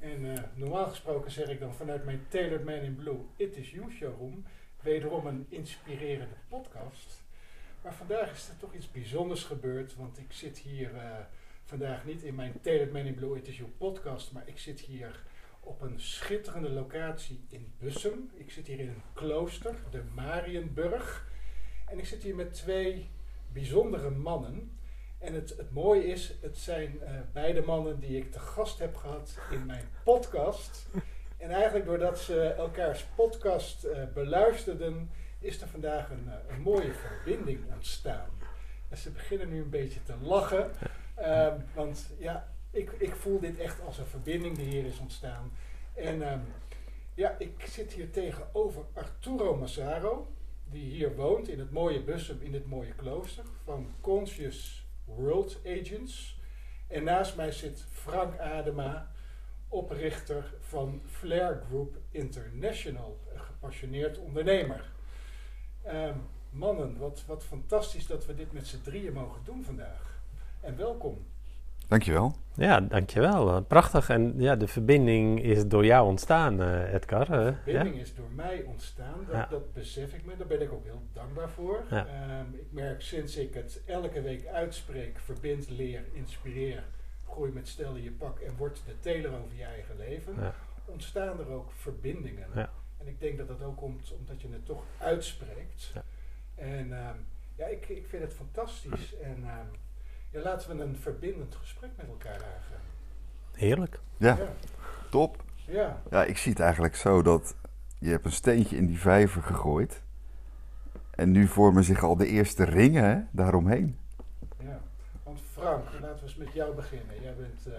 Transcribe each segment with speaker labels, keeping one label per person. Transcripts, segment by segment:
Speaker 1: en eh, normaal gesproken zeg ik dan vanuit mijn Tailored Man in Blue It Is You showroom wederom een inspirerende podcast. Maar vandaag is er toch iets bijzonders gebeurd, want ik zit hier uh, vandaag niet in mijn Tailored Man in Blue It Is You podcast, maar ik zit hier op een schitterende locatie in Bussum. Ik zit hier in een klooster, de Marienburg. En ik zit hier met twee bijzondere mannen. En het, het mooie is, het zijn uh, beide mannen die ik te gast heb gehad in mijn podcast. En eigenlijk doordat ze elkaars podcast uh, beluisterden, is er vandaag een, uh, een, mooie verbinding ontstaan. En ze beginnen nu een beetje te lachen. Um, want ja, ik, ik voel dit echt als een verbinding die hier is ontstaan. En um, ja, ik zit hier tegenover Arturo Massaro, die hier woont in het mooie Bussum, in dit mooie klooster, van Conscious World Agents. En naast mij zit Frank Adema, oprichter van Flair Group International, een gepassioneerd ondernemer. Um, mannen, wat, wat fantastisch dat we dit met z'n drieën mogen doen vandaag. En welkom.
Speaker 2: Dankjewel.
Speaker 3: Ja, dankjewel. Prachtig. En ja, de verbinding is door jou ontstaan, uh, Edgar.
Speaker 1: De verbinding ja? is door mij ontstaan. Dat, ja. dat, besef ik me. Daar ben ik ook heel dankbaar voor. Ja. Um, ik merk sinds ik het elke week uitspreek, verbind, leer, inspireer, groei met stel in je pak en word de teler over je eigen leven, ontstaan er ook verbindingen. En ik denk dat dat ook komt omdat je het toch uitspreekt. En um, ja, ik, ik vind het fantastisch. En um, ja, laten we een verbindend gesprek met elkaar aangaan.
Speaker 3: Heerlijk.
Speaker 2: Ja, ja. top.
Speaker 1: Ja.
Speaker 2: ja, ik zie het eigenlijk zo dat je hebt een steentje in die vijver gegooid. En nu vormen zich al de eerste ringen hè, daaromheen.
Speaker 1: Ja, want Frank, laten we eens met jou beginnen. Jij bent uh,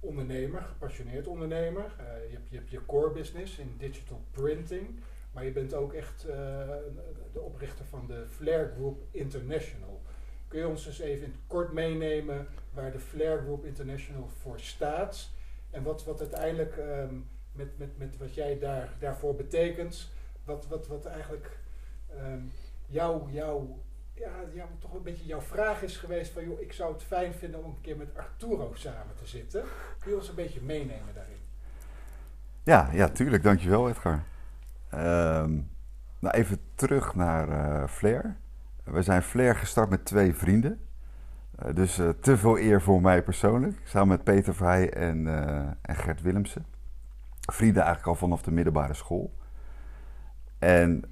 Speaker 1: ondernemer, gepassioneerd ondernemer. Uh, je, hebt, je hebt je core business in digital printing. Maar je bent ook echt uh, de oprichter van de Flair Group International. Kun je ons dus even in het kort meenemen waar de Flair Group International voor staat en wat, wat uiteindelijk um, met, met, met wat jij daar, daarvoor betekent, wat, wat, wat eigenlijk um, jouw, jou, ja, toch een beetje jouw vraag is geweest van joh, ik zou het fijn vinden om een keer met Arturo samen te zitten. Kun je ons een beetje meenemen daarin?
Speaker 2: Ja, ja tuurlijk, dankjewel Edgar. Um, nou even terug naar uh, Flair. We zijn Flair gestart met twee vrienden. Uh, dus uh, te veel eer voor mij persoonlijk. Samen met Peter Vrij en, uh, en Gert Willemsen. Vrienden eigenlijk al vanaf de middelbare school. En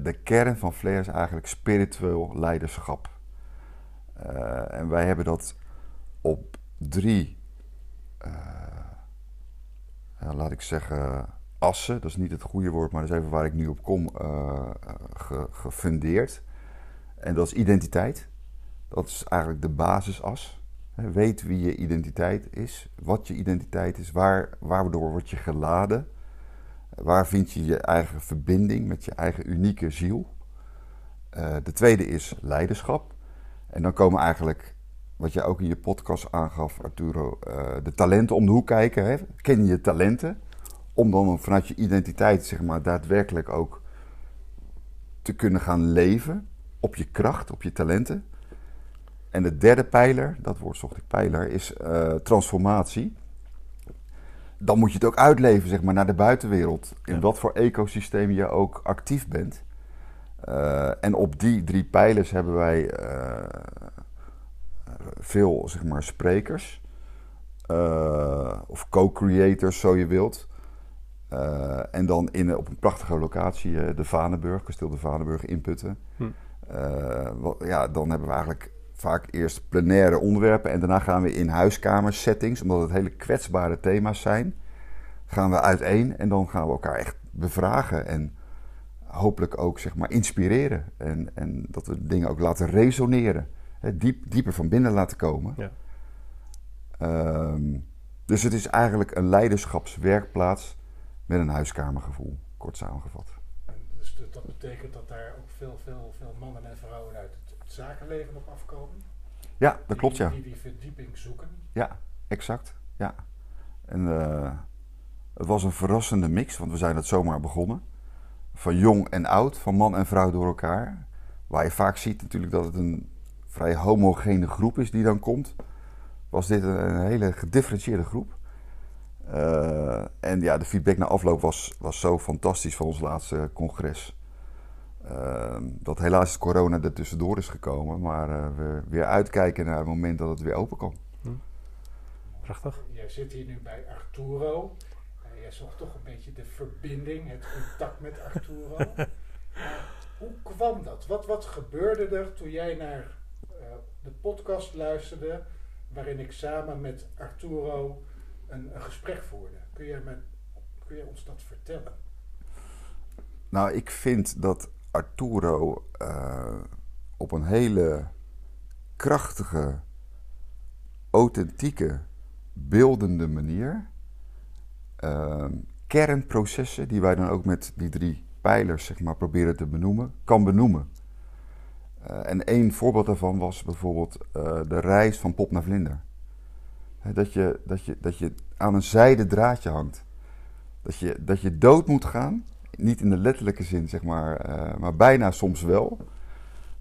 Speaker 2: de kern van Flair is eigenlijk spiritueel leiderschap. en wij hebben dat op drie, laat ik zeggen, assen. Dat is niet het goede woord, maar dat is even waar ik nu op kom, ge, gefundeerd. En dat is identiteit. Dat is eigenlijk de basisas. Weet wie je identiteit is, wat je identiteit is, waar, waardoor word je geladen. Waar vind je je eigen verbinding met je eigen unieke ziel. Uh, de tweede is leiderschap. En dan komen eigenlijk, wat jij ook in je podcast aangaf, Arturo, uh, de talenten om de hoek kijken. Ken je talenten? Om dan vanuit je identiteit, zeg maar, daadwerkelijk ook te kunnen gaan leven op je kracht, op je talenten. En de derde pijler, dat woord zocht ik pijler, is uh, transformatie. Dan moet je het ook uitleven zeg maar, naar de buitenwereld. In ja. wat voor ecosysteem je ook actief bent. Uh, en op die drie pijlers hebben wij uh, veel zeg maar, sprekers. of co-creators, zo je wilt. Eh, en dan in, op een prachtige locatie, eh, de Vanenburg, kasteel de Vanenburg in Putten.
Speaker 3: Hm.
Speaker 2: Eh, wat- ja, dan hebben we eigenlijk vaak eerst plenaire onderwerpen en daarna gaan we in huiskamers, settings, omdat het hele kwetsbare thema's zijn, gaan we uiteen en dan gaan we elkaar echt bevragen en hopelijk ook zeg maar inspireren en, en dat we dingen ook laten resoneren, hè, diep, dieper van binnen laten komen.
Speaker 3: Ja.
Speaker 2: Ehm, dus het is eigenlijk een leiderschapswerkplaats met een huiskamergevoel, kort samengevat.
Speaker 1: Dus dat- dat betekent dat daar ook veel, veel, veel mannen en vrouwen uit het, het zakenleven op afkomen.
Speaker 2: Ja, dat
Speaker 1: Die-
Speaker 2: klopt ja.
Speaker 1: Die die verdieping zoeken.
Speaker 2: Ja, exact. Ja. En eh, het was een verrassende mix, want we zijn het zomaar begonnen. Van jong en oud, van man en vrouw door elkaar. Waar je vaak ziet natuurlijk dat het een vrij homogene groep is die dan komt. Was dit een hele gedifferentieerde groep. Eh, en ja, de feedback na afloop was, was zo fantastisch van ons laatste congres. Eh, dat helaas corona er tussendoor is gekomen. Maar eh, we weer uitkijken naar het moment dat het weer open kan.
Speaker 3: Prachtig.
Speaker 1: Jij zit hier nu bij Arturo. Eh, jij zocht toch een beetje de verbinding, het contact met Arturo. Hoe kwam dat? Wat, wat gebeurde er toen jij naar eh, de podcast luisterde, waarin ik samen met Arturo een, gesprek voerde? Kun jij, ons dat vertellen?
Speaker 2: Nou, ik vind dat Arturo eh, op een hele krachtige, authentieke, beeldende manier eh, kernprocessen die wij dan ook met die drie pijlers zeg maar, proberen te benoemen, kan benoemen. Eh, en één voorbeeld daarvan was bijvoorbeeld eh, de reis van pop naar vlinder. Dat, je, dat, je, dat je aan een zijden draadje hangt. Dat je, dat je dood moet gaan niet in de letterlijke zin, zeg maar, eh, maar bijna soms wel.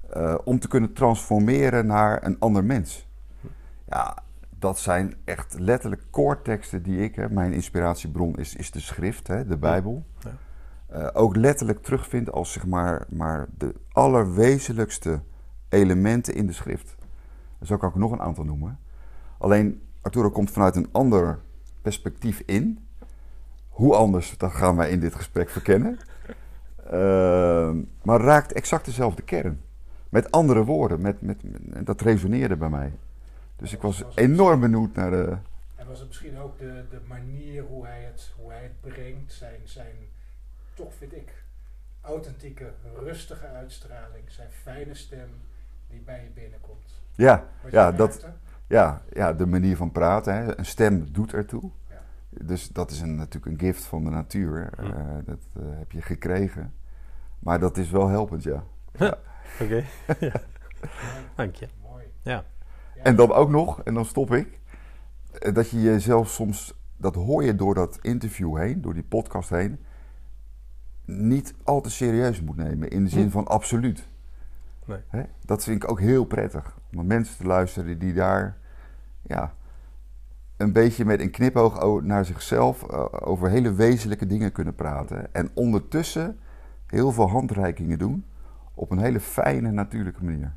Speaker 2: eh, om te kunnen transformeren naar een ander mens. Ja, dat zijn echt letterlijk koorteksten die ik, mijn inspiratiebron is, is de schrift, hè, de Bijbel.
Speaker 3: Ja.
Speaker 2: eh, ook letterlijk terugvind als zeg maar, maar de allerwezenlijkste elementen in de schrift. Zo kan ik nog een aantal noemen. Alleen Arturo komt vanuit een ander perspectief in. Hoe anders, dat gaan wij in dit gesprek verkennen. Ehm, maar raakt exact dezelfde kern. Met andere woorden, met, met, met- dat resoneerde bij mij. Dus ik was enorm benieuwd naar de.
Speaker 1: En was het misschien ook de, de manier hoe hij het, hoe hij het brengt, zijn, zijn, toch vind ik, authentieke, rustige uitstraling, zijn fijne stem die bij je binnenkomt.
Speaker 2: Ja,
Speaker 1: Wat
Speaker 2: ja, dat,
Speaker 1: merkte?
Speaker 2: Ja, ja, de manier van praten. Hè. Een stem doet ertoe.
Speaker 1: Ja.
Speaker 2: Dus dat is een, natuurlijk een gift van de natuur.
Speaker 3: Hm.
Speaker 2: Eh, dat eh, heb je gekregen. Maar dat is wel helpend, ja. ja.
Speaker 3: Oké, dank je.
Speaker 1: mooi.
Speaker 3: Ja.
Speaker 1: Ja,
Speaker 2: En dan ook nog, en dan stop ik, eh, dat je jezelf soms, dat hoor je door dat interview heen, door die podcast heen, niet al te serieus moet nemen in de zin
Speaker 3: Hm.
Speaker 2: van absoluut.
Speaker 3: Nee.
Speaker 2: Hè? Dat vind ik ook heel prettig. Om naar mensen te luisteren die daar ja, een beetje met een knipoog naar zichzelf eh, over hele wezenlijke dingen kunnen praten. En ondertussen heel veel handreikingen doen op een hele fijne, natuurlijke manier.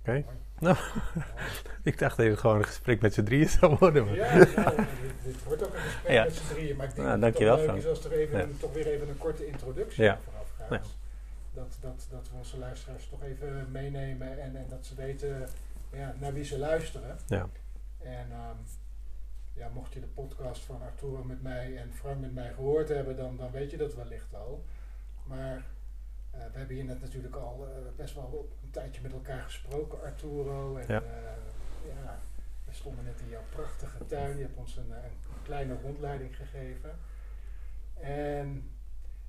Speaker 3: Oké. Nou, ik dacht even gewoon een gesprek met z'n drieën zou worden. Maar.
Speaker 1: Ja, nou, dit, dit wordt ook een gesprek
Speaker 3: Ja.
Speaker 1: met z'n drieën, maar ik denk
Speaker 3: Nou,
Speaker 1: dat het
Speaker 3: dankjewel,
Speaker 1: toch leuk is als er even
Speaker 3: Ja.
Speaker 1: toch weer even een korte introductie
Speaker 3: Ja.
Speaker 1: vooraf gaat. Dat, dat, dat we onze luisteraars toch even meenemen en, en dat ze weten ja, naar wie ze luisteren.
Speaker 3: Ja.
Speaker 1: En ehm, ja, mocht je de podcast van Arturo met mij en Frank met mij gehoord hebben, dan, dan weet je dat wellicht al. Maar eh, we hebben hier net natuurlijk al eh, best wel een tijdje met elkaar gesproken, Arturo. En
Speaker 3: Ja.
Speaker 1: eh, ja, we stonden net in jouw prachtige tuin. Je hebt ons een, een kleine rondleiding gegeven. En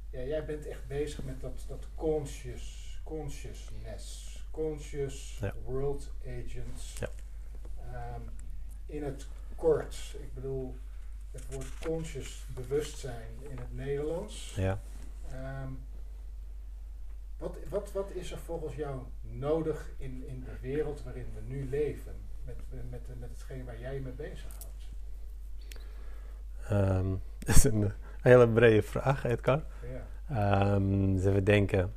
Speaker 1: ja, jij bent echt bezig met dat, dat conscious, consciousness, conscious
Speaker 3: Ja.
Speaker 1: world agents.
Speaker 3: Ja.
Speaker 1: Ehm, in het kort, ik bedoel, het woord conscious, bewustzijn in het Nederlands.
Speaker 3: Ja.
Speaker 1: Ehm, wat, wat, wat is er volgens jou nodig in, in de wereld waarin we nu leven? Met, met, met, hetgeen waar jij je mee bezighoudt?
Speaker 3: Ehm, dat is een hele brede vraag, Edgar.
Speaker 1: Ja.
Speaker 3: Dus even denken.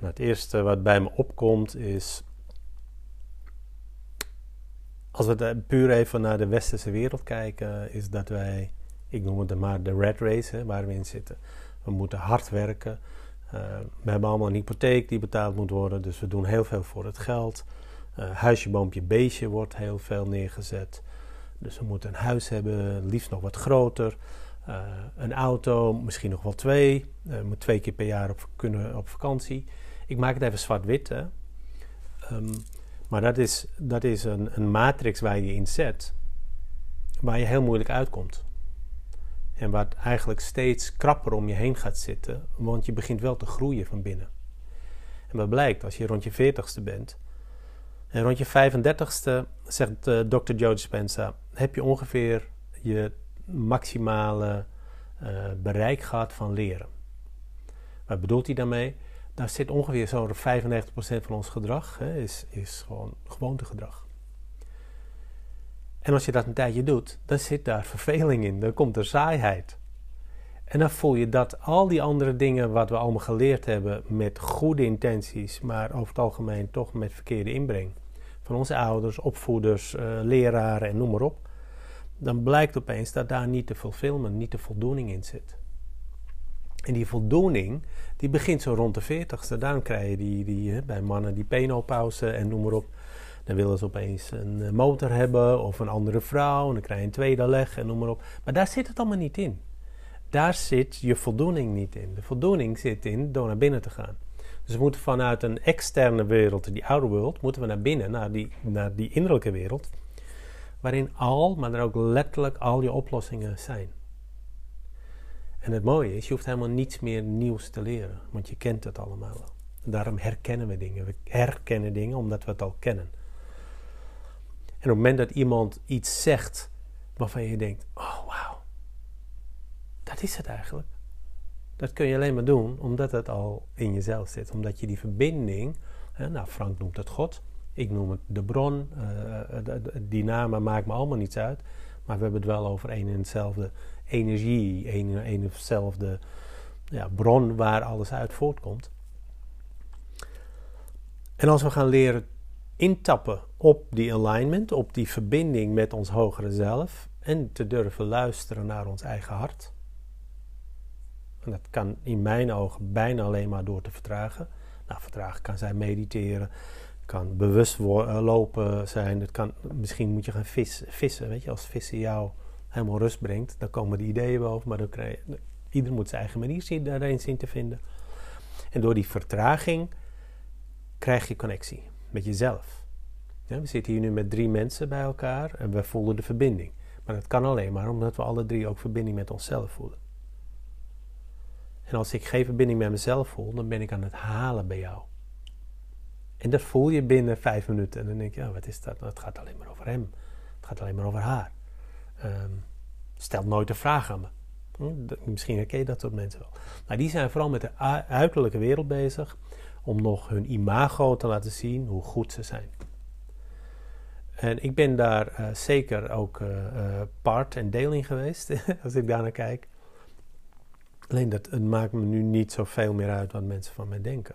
Speaker 3: Nou, het eerste wat bij me opkomt is. als we puur even naar de westerse wereld kijken, is dat wij, ik noem het maar de red race, hè, waar we in zitten. We moeten hard werken. Eh, we hebben allemaal een hypotheek die betaald moet worden, dus we doen heel veel voor het geld. Eh, huisje, boompje, beestje wordt heel veel neergezet. Dus we moeten een huis hebben, liefst nog wat groter. Eh, een auto, misschien nog wel twee. Eh, we moeten twee keer per jaar op, kunnen op vakantie. Ik maak het even zwart-wit. Ehm, maar dat is, dat is een, een matrix waar je in zet, waar je heel moeilijk uitkomt. En wat eigenlijk steeds krapper om je heen gaat zitten, want je begint wel te groeien van binnen. En wat blijkt, als je rond je 40ste bent, en rond je 35ste, zegt eh, Dr. Joe Dispenza, heb je ongeveer je maximale eh, bereik gehad van leren. Wat bedoelt hij daarmee? Daar zit ongeveer zo'n 95% van ons gedrag, hè, is, is gewoon gewoontegedrag. En als je dat een tijdje doet, dan zit daar verveling in, dan komt er saaiheid. En dan voel je dat al die andere dingen wat we allemaal geleerd hebben met goede intenties, maar over het algemeen toch met verkeerde inbreng. Van onze ouders, opvoeders, eh, leraren en noem maar op. Dan blijkt opeens dat daar niet de fulfillment, niet de voldoening in zit. En die voldoening, die begint zo rond de 40ste. Daarom krijg je die, die, bij mannen die penopauze en noem maar op. Dan willen ze opeens een eh, motor hebben of een andere vrouw. En dan krijg je een tweede leg en noem maar op. Maar daar zit het allemaal niet in. Daar zit je voldoening niet in. De voldoening zit in door naar binnen te gaan. Dus we moeten vanuit een externe wereld, die outer world, moeten we naar binnen, naar die, naar die innerlijke wereld. Waarin al, maar dan ook letterlijk al je oplossingen zijn. En het mooie is, je hoeft helemaal niets meer nieuws te leren, want je kent het allemaal wel. Daarom herkennen we dingen. We herkennen dingen omdat we het al kennen. En op het moment dat iemand iets zegt waarvan je denkt: oh wauw, dat is het eigenlijk. Dat kun je alleen maar doen omdat het al in jezelf zit. Omdat je die verbinding, hè, nou Frank noemt het God, ik noem het de bron, uh, die namen maakt me allemaal niets uit. Maar we hebben het wel over één en hetzelfde energie, één en hetzelfde ja, bron waar alles uit voortkomt. En als we gaan leren intappen op die alignment, op die verbinding met ons hogere zelf en te durven luisteren naar ons eigen hart. En dat kan in mijn ogen bijna alleen maar door te vertragen. Nou, vertragen kan zijn mediteren, kan bewust lopen zijn. Het kan, misschien moet je gaan vis, vissen. Weet je, als vissen jou helemaal rust brengt, dan komen de ideeën boven. Maar dan krijg ieder moet zijn eigen manier zien, te vinden. En door die vertraging krijg je connectie met jezelf. We zitten hier nu met drie mensen bij elkaar en we voelen de verbinding. Maar dat kan alleen maar omdat we alle drie ook verbinding met onszelf voelen. En als ik geen verbinding met mezelf voel, dan ben ik aan het halen bij jou. En dat voel je binnen vijf minuten. En dan denk je, ja, wat is dat? Het gaat alleen maar over hem. Het gaat alleen maar over haar. Um, stel nooit een vraag aan me. Hm? Misschien herken je dat soort mensen wel. Maar die zijn vooral met de uiterlijke wereld bezig. Om nog hun imago te laten zien hoe goed ze zijn. En ik ben daar uh, zeker ook uh, uh, part en deel in geweest. als ik daar naar kijk. Alleen dat het maakt me nu niet zoveel meer uit wat mensen van mij denken.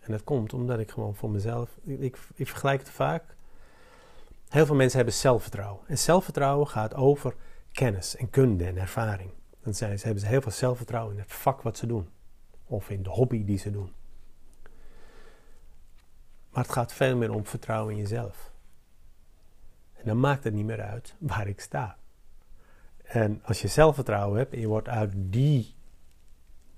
Speaker 3: En dat komt omdat ik gewoon voor mezelf. Ik, ik vergelijk vaak. Heel veel mensen hebben zelfvertrouwen. En zelfvertrouwen gaat over kennis en kunde en ervaring. Dan zijn ze, hebben ze heel veel zelfvertrouwen in het vak wat ze doen. Of in de hobby die ze doen. Maar het gaat veel meer om vertrouwen in jezelf. En dan maakt het niet meer uit waar ik sta. En als je zelfvertrouwen hebt en je wordt uit die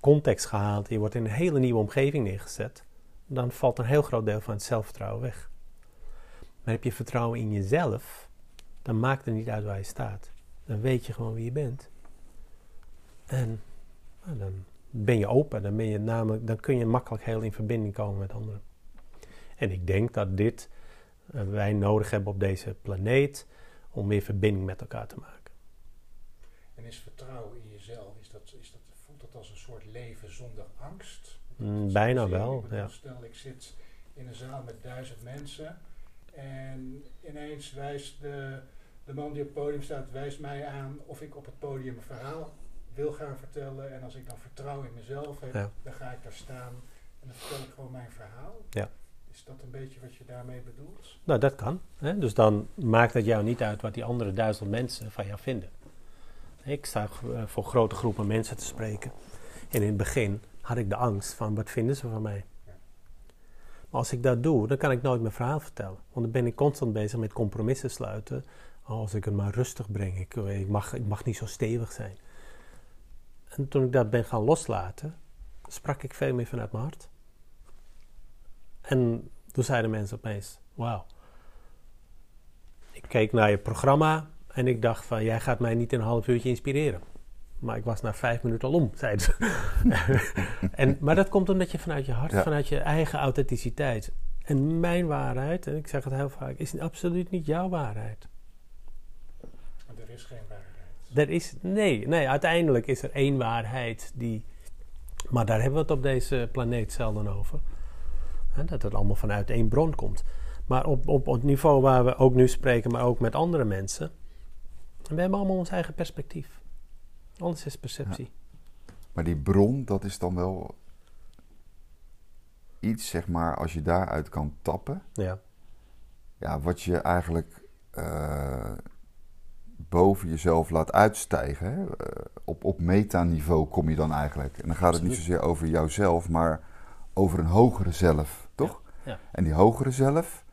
Speaker 3: context gehaald, je wordt in een hele nieuwe omgeving neergezet, dan valt een heel groot deel van het zelfvertrouwen weg. Maar heb je vertrouwen in jezelf, dan maakt het niet uit waar je staat. Dan weet je gewoon wie je bent. En nou, dan ben je open, dan, ben je namelijk, dan kun je makkelijk heel in verbinding komen met anderen. En ik denk dat dit uh, wij nodig hebben op deze planeet om meer verbinding met elkaar te maken.
Speaker 1: En is vertrouwen in jezelf, is dat, is dat, voelt dat als een soort leven zonder angst?
Speaker 3: Mm, bijna wel,
Speaker 1: bedoel,
Speaker 3: ja.
Speaker 1: Stel, ik zit in een zaal met duizend mensen en ineens wijst de, de man die op het podium staat, wijst mij aan of ik op het podium een verhaal wil gaan vertellen. En als ik dan vertrouwen in mezelf heb,
Speaker 3: Ja.
Speaker 1: dan ga ik daar staan en dan vertel ik gewoon mijn verhaal.
Speaker 3: Ja.
Speaker 1: Is dat een beetje wat je daarmee bedoelt?
Speaker 3: Nou, dat kan. Hè? Dus dan maakt het jou niet uit wat die andere duizend mensen van jou vinden. Ik sta eh, voor grote groepen mensen te spreken. En in het begin had ik de angst van wat vinden ze van mij. Maar als ik dat doe, dan kan ik nooit mijn verhaal vertellen. Want dan ben ik constant bezig met compromissen sluiten. Als ik het maar rustig breng. Ik, ik, mag, ik mag niet zo stevig zijn. En toen ik dat ben gaan loslaten, sprak ik veel meer vanuit mijn hart. En toen zeiden mensen opeens: Wauw. Ik keek naar je programma en ik dacht: van jij gaat mij niet in een half uurtje inspireren. Maar ik was na vijf minuten al om, zeiden ze. en, maar dat komt omdat je vanuit je hart, vanuit je eigen authenticiteit. En mijn waarheid, en ik zeg het heel vaak, is absoluut niet jouw waarheid.
Speaker 1: Maar er is geen waarheid.
Speaker 3: Er is, nee, nee, uiteindelijk is er één waarheid die. Maar daar hebben we het op deze planeet zelden over. dat het allemaal vanuit één bron komt. Maar op, op, op het niveau waar we ook nu spreken, maar ook met andere mensen. We hebben allemaal ons eigen perspectief. Alles is perceptie.
Speaker 2: Maar die bron, dat is dan wel iets, zeg maar, als je daaruit kan tappen.
Speaker 3: Ja.
Speaker 2: Ja, wat je eigenlijk uh, boven jezelf laat uitstijgen. Hè? Uh, op, op metaniveau kom je dan eigenlijk. En dan gaat het niet zozeer over jouzelf, maar over een hogere zelf, toch?
Speaker 3: Ja. ja.
Speaker 2: En die hogere zelf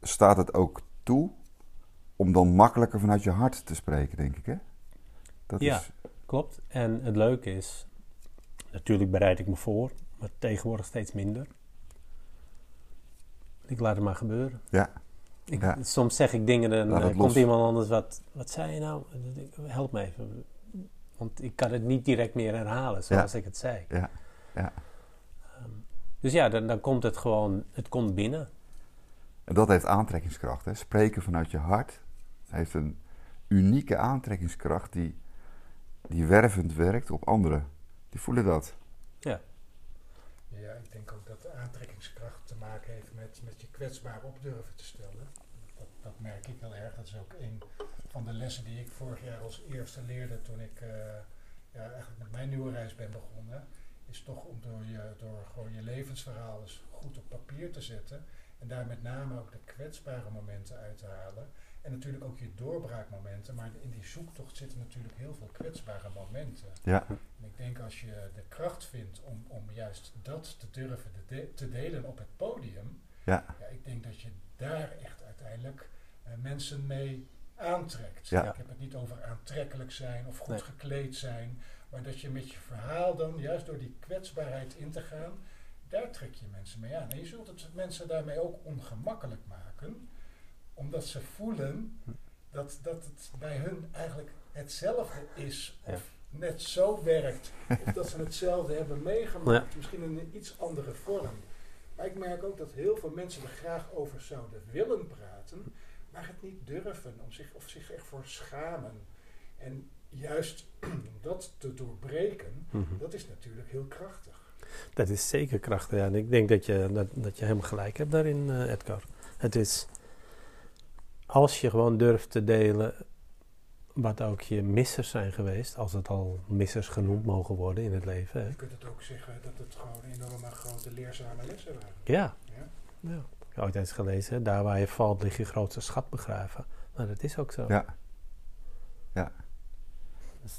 Speaker 2: staat het ook toe om dan makkelijker vanuit je hart te spreken, denk ik. Hè?
Speaker 3: Dat ja, is... klopt. En het leuke is, natuurlijk bereid ik me voor, maar tegenwoordig steeds minder. Ik laat het maar gebeuren.
Speaker 2: Ja.
Speaker 3: Ik, Soms zeg ik dingen en dan komt iemand anders, wat, wat zei je nou? Help me even. Want ik kan het niet direct meer herhalen zoals ik het zei.
Speaker 2: Ja. Ja.
Speaker 3: Um, dus ja, dan, dan komt het gewoon, het komt binnen.
Speaker 2: En dat heeft aantrekkingskracht. Hè? Spreken vanuit je hart heeft een unieke aantrekkingskracht die, die wervend werkt op anderen. Die voelen dat.
Speaker 3: Ja.
Speaker 1: Ja, ik denk ook dat de aantrekkingskracht te maken heeft met, met je kwetsbaar op durven te stellen. Dat, dat merk ik heel erg. Dat is ook een van de lessen die ik vorig jaar als eerste leerde toen ik uh, ja, eigenlijk met mijn nieuwe reis ben begonnen. Is toch om door, je, door gewoon je levensverhaal eens goed op papier te zetten. En daar met name ook de kwetsbare momenten uit te halen. En natuurlijk ook je doorbraakmomenten. Maar in die zoektocht zitten natuurlijk heel veel kwetsbare momenten.
Speaker 2: Ja.
Speaker 1: En ik denk als je de kracht vindt om, om juist dat te durven de te delen op het podium.
Speaker 2: Ja.
Speaker 1: ja. Ik denk dat je daar echt uiteindelijk uh, mensen mee aantrekt.
Speaker 2: Ja.
Speaker 1: Ik heb het niet over aantrekkelijk zijn of goed gekleed zijn. Maar dat je met je verhaal dan, juist door die kwetsbaarheid in te gaan, daar trek je mensen mee aan. En je zult het mensen daarmee ook ongemakkelijk maken omdat ze voelen dat, dat het bij hun eigenlijk hetzelfde is. Of net zo werkt. Of dat ze hetzelfde hebben meegemaakt. Misschien in een iets andere vorm. Maar ik merk ook dat heel veel mensen er graag over zouden willen praten. Maar het niet durven. Om zich, of zich echt voor schamen. En juist dat te doorbreken, mhm. dat is natuurlijk heel krachtig.
Speaker 3: Dat is zeker krachtig, ja. En ik denk dat je, dat, dat je helemaal gelijk hebt daarin, uh, Edgar. Het is als je gewoon durft te delen wat ook je missers zijn geweest, als het al missers genoemd mogen worden in het leven. Hè.
Speaker 1: Je kunt het ook zeggen dat het gewoon enorme grote leerzame lessen waren.
Speaker 3: Ja. ja. ja. Ik heb ooit eens gelezen, daar waar je valt ligt je grootste schat begraven. Nou, dat is ook zo.
Speaker 2: Ja. Ja.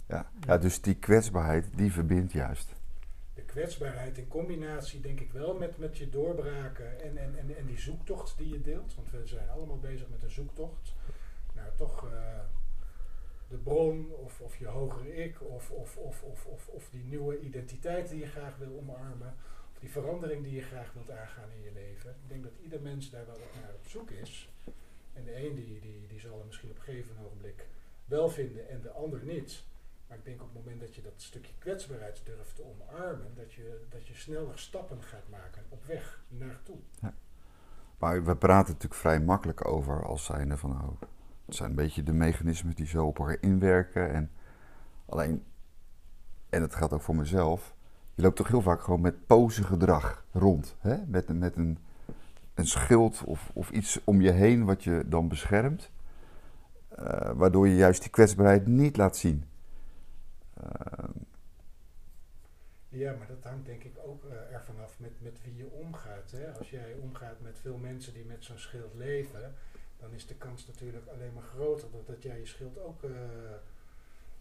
Speaker 2: Ja. ja, dus die kwetsbaarheid, die verbindt juist
Speaker 1: kwetsbaarheid in combinatie, denk ik wel, met, met je doorbraken en, en, en, en die zoektocht die je deelt. Want we zijn allemaal bezig met een zoektocht. Nou, toch uh, de bron of, of je hogere ik of, of, of, of, of, of die nieuwe identiteit die je graag wil omarmen. Of die verandering die je graag wilt aangaan in je leven. Ik denk dat ieder mens daar wel naar op zoek is. En de een die, die, die zal hem misschien op een gegeven ogenblik wel vinden en de ander niet. Maar ik denk op het moment dat je dat stukje kwetsbaarheid durft te omarmen, dat je, dat je sneller stappen gaat maken op weg naartoe. Ja.
Speaker 2: Maar we praten natuurlijk vrij makkelijk over als zijnde van nou, het zijn een beetje de mechanismen die zo op elkaar inwerken. En alleen, en het gaat ook voor mezelf, je loopt toch heel vaak gewoon met gedrag rond. Hè? Met, met een, een schild of, of iets om je heen wat je dan beschermt. Uh, waardoor je juist die kwetsbaarheid niet laat zien.
Speaker 1: Ehm. Ja, maar dat hangt denk ik ook uh, ervan af met, met wie je omgaat. Hè? Als jij omgaat met veel mensen die met zo'n schild leven, dan is de kans natuurlijk alleen maar groter dat, dat jij je schild ook uh,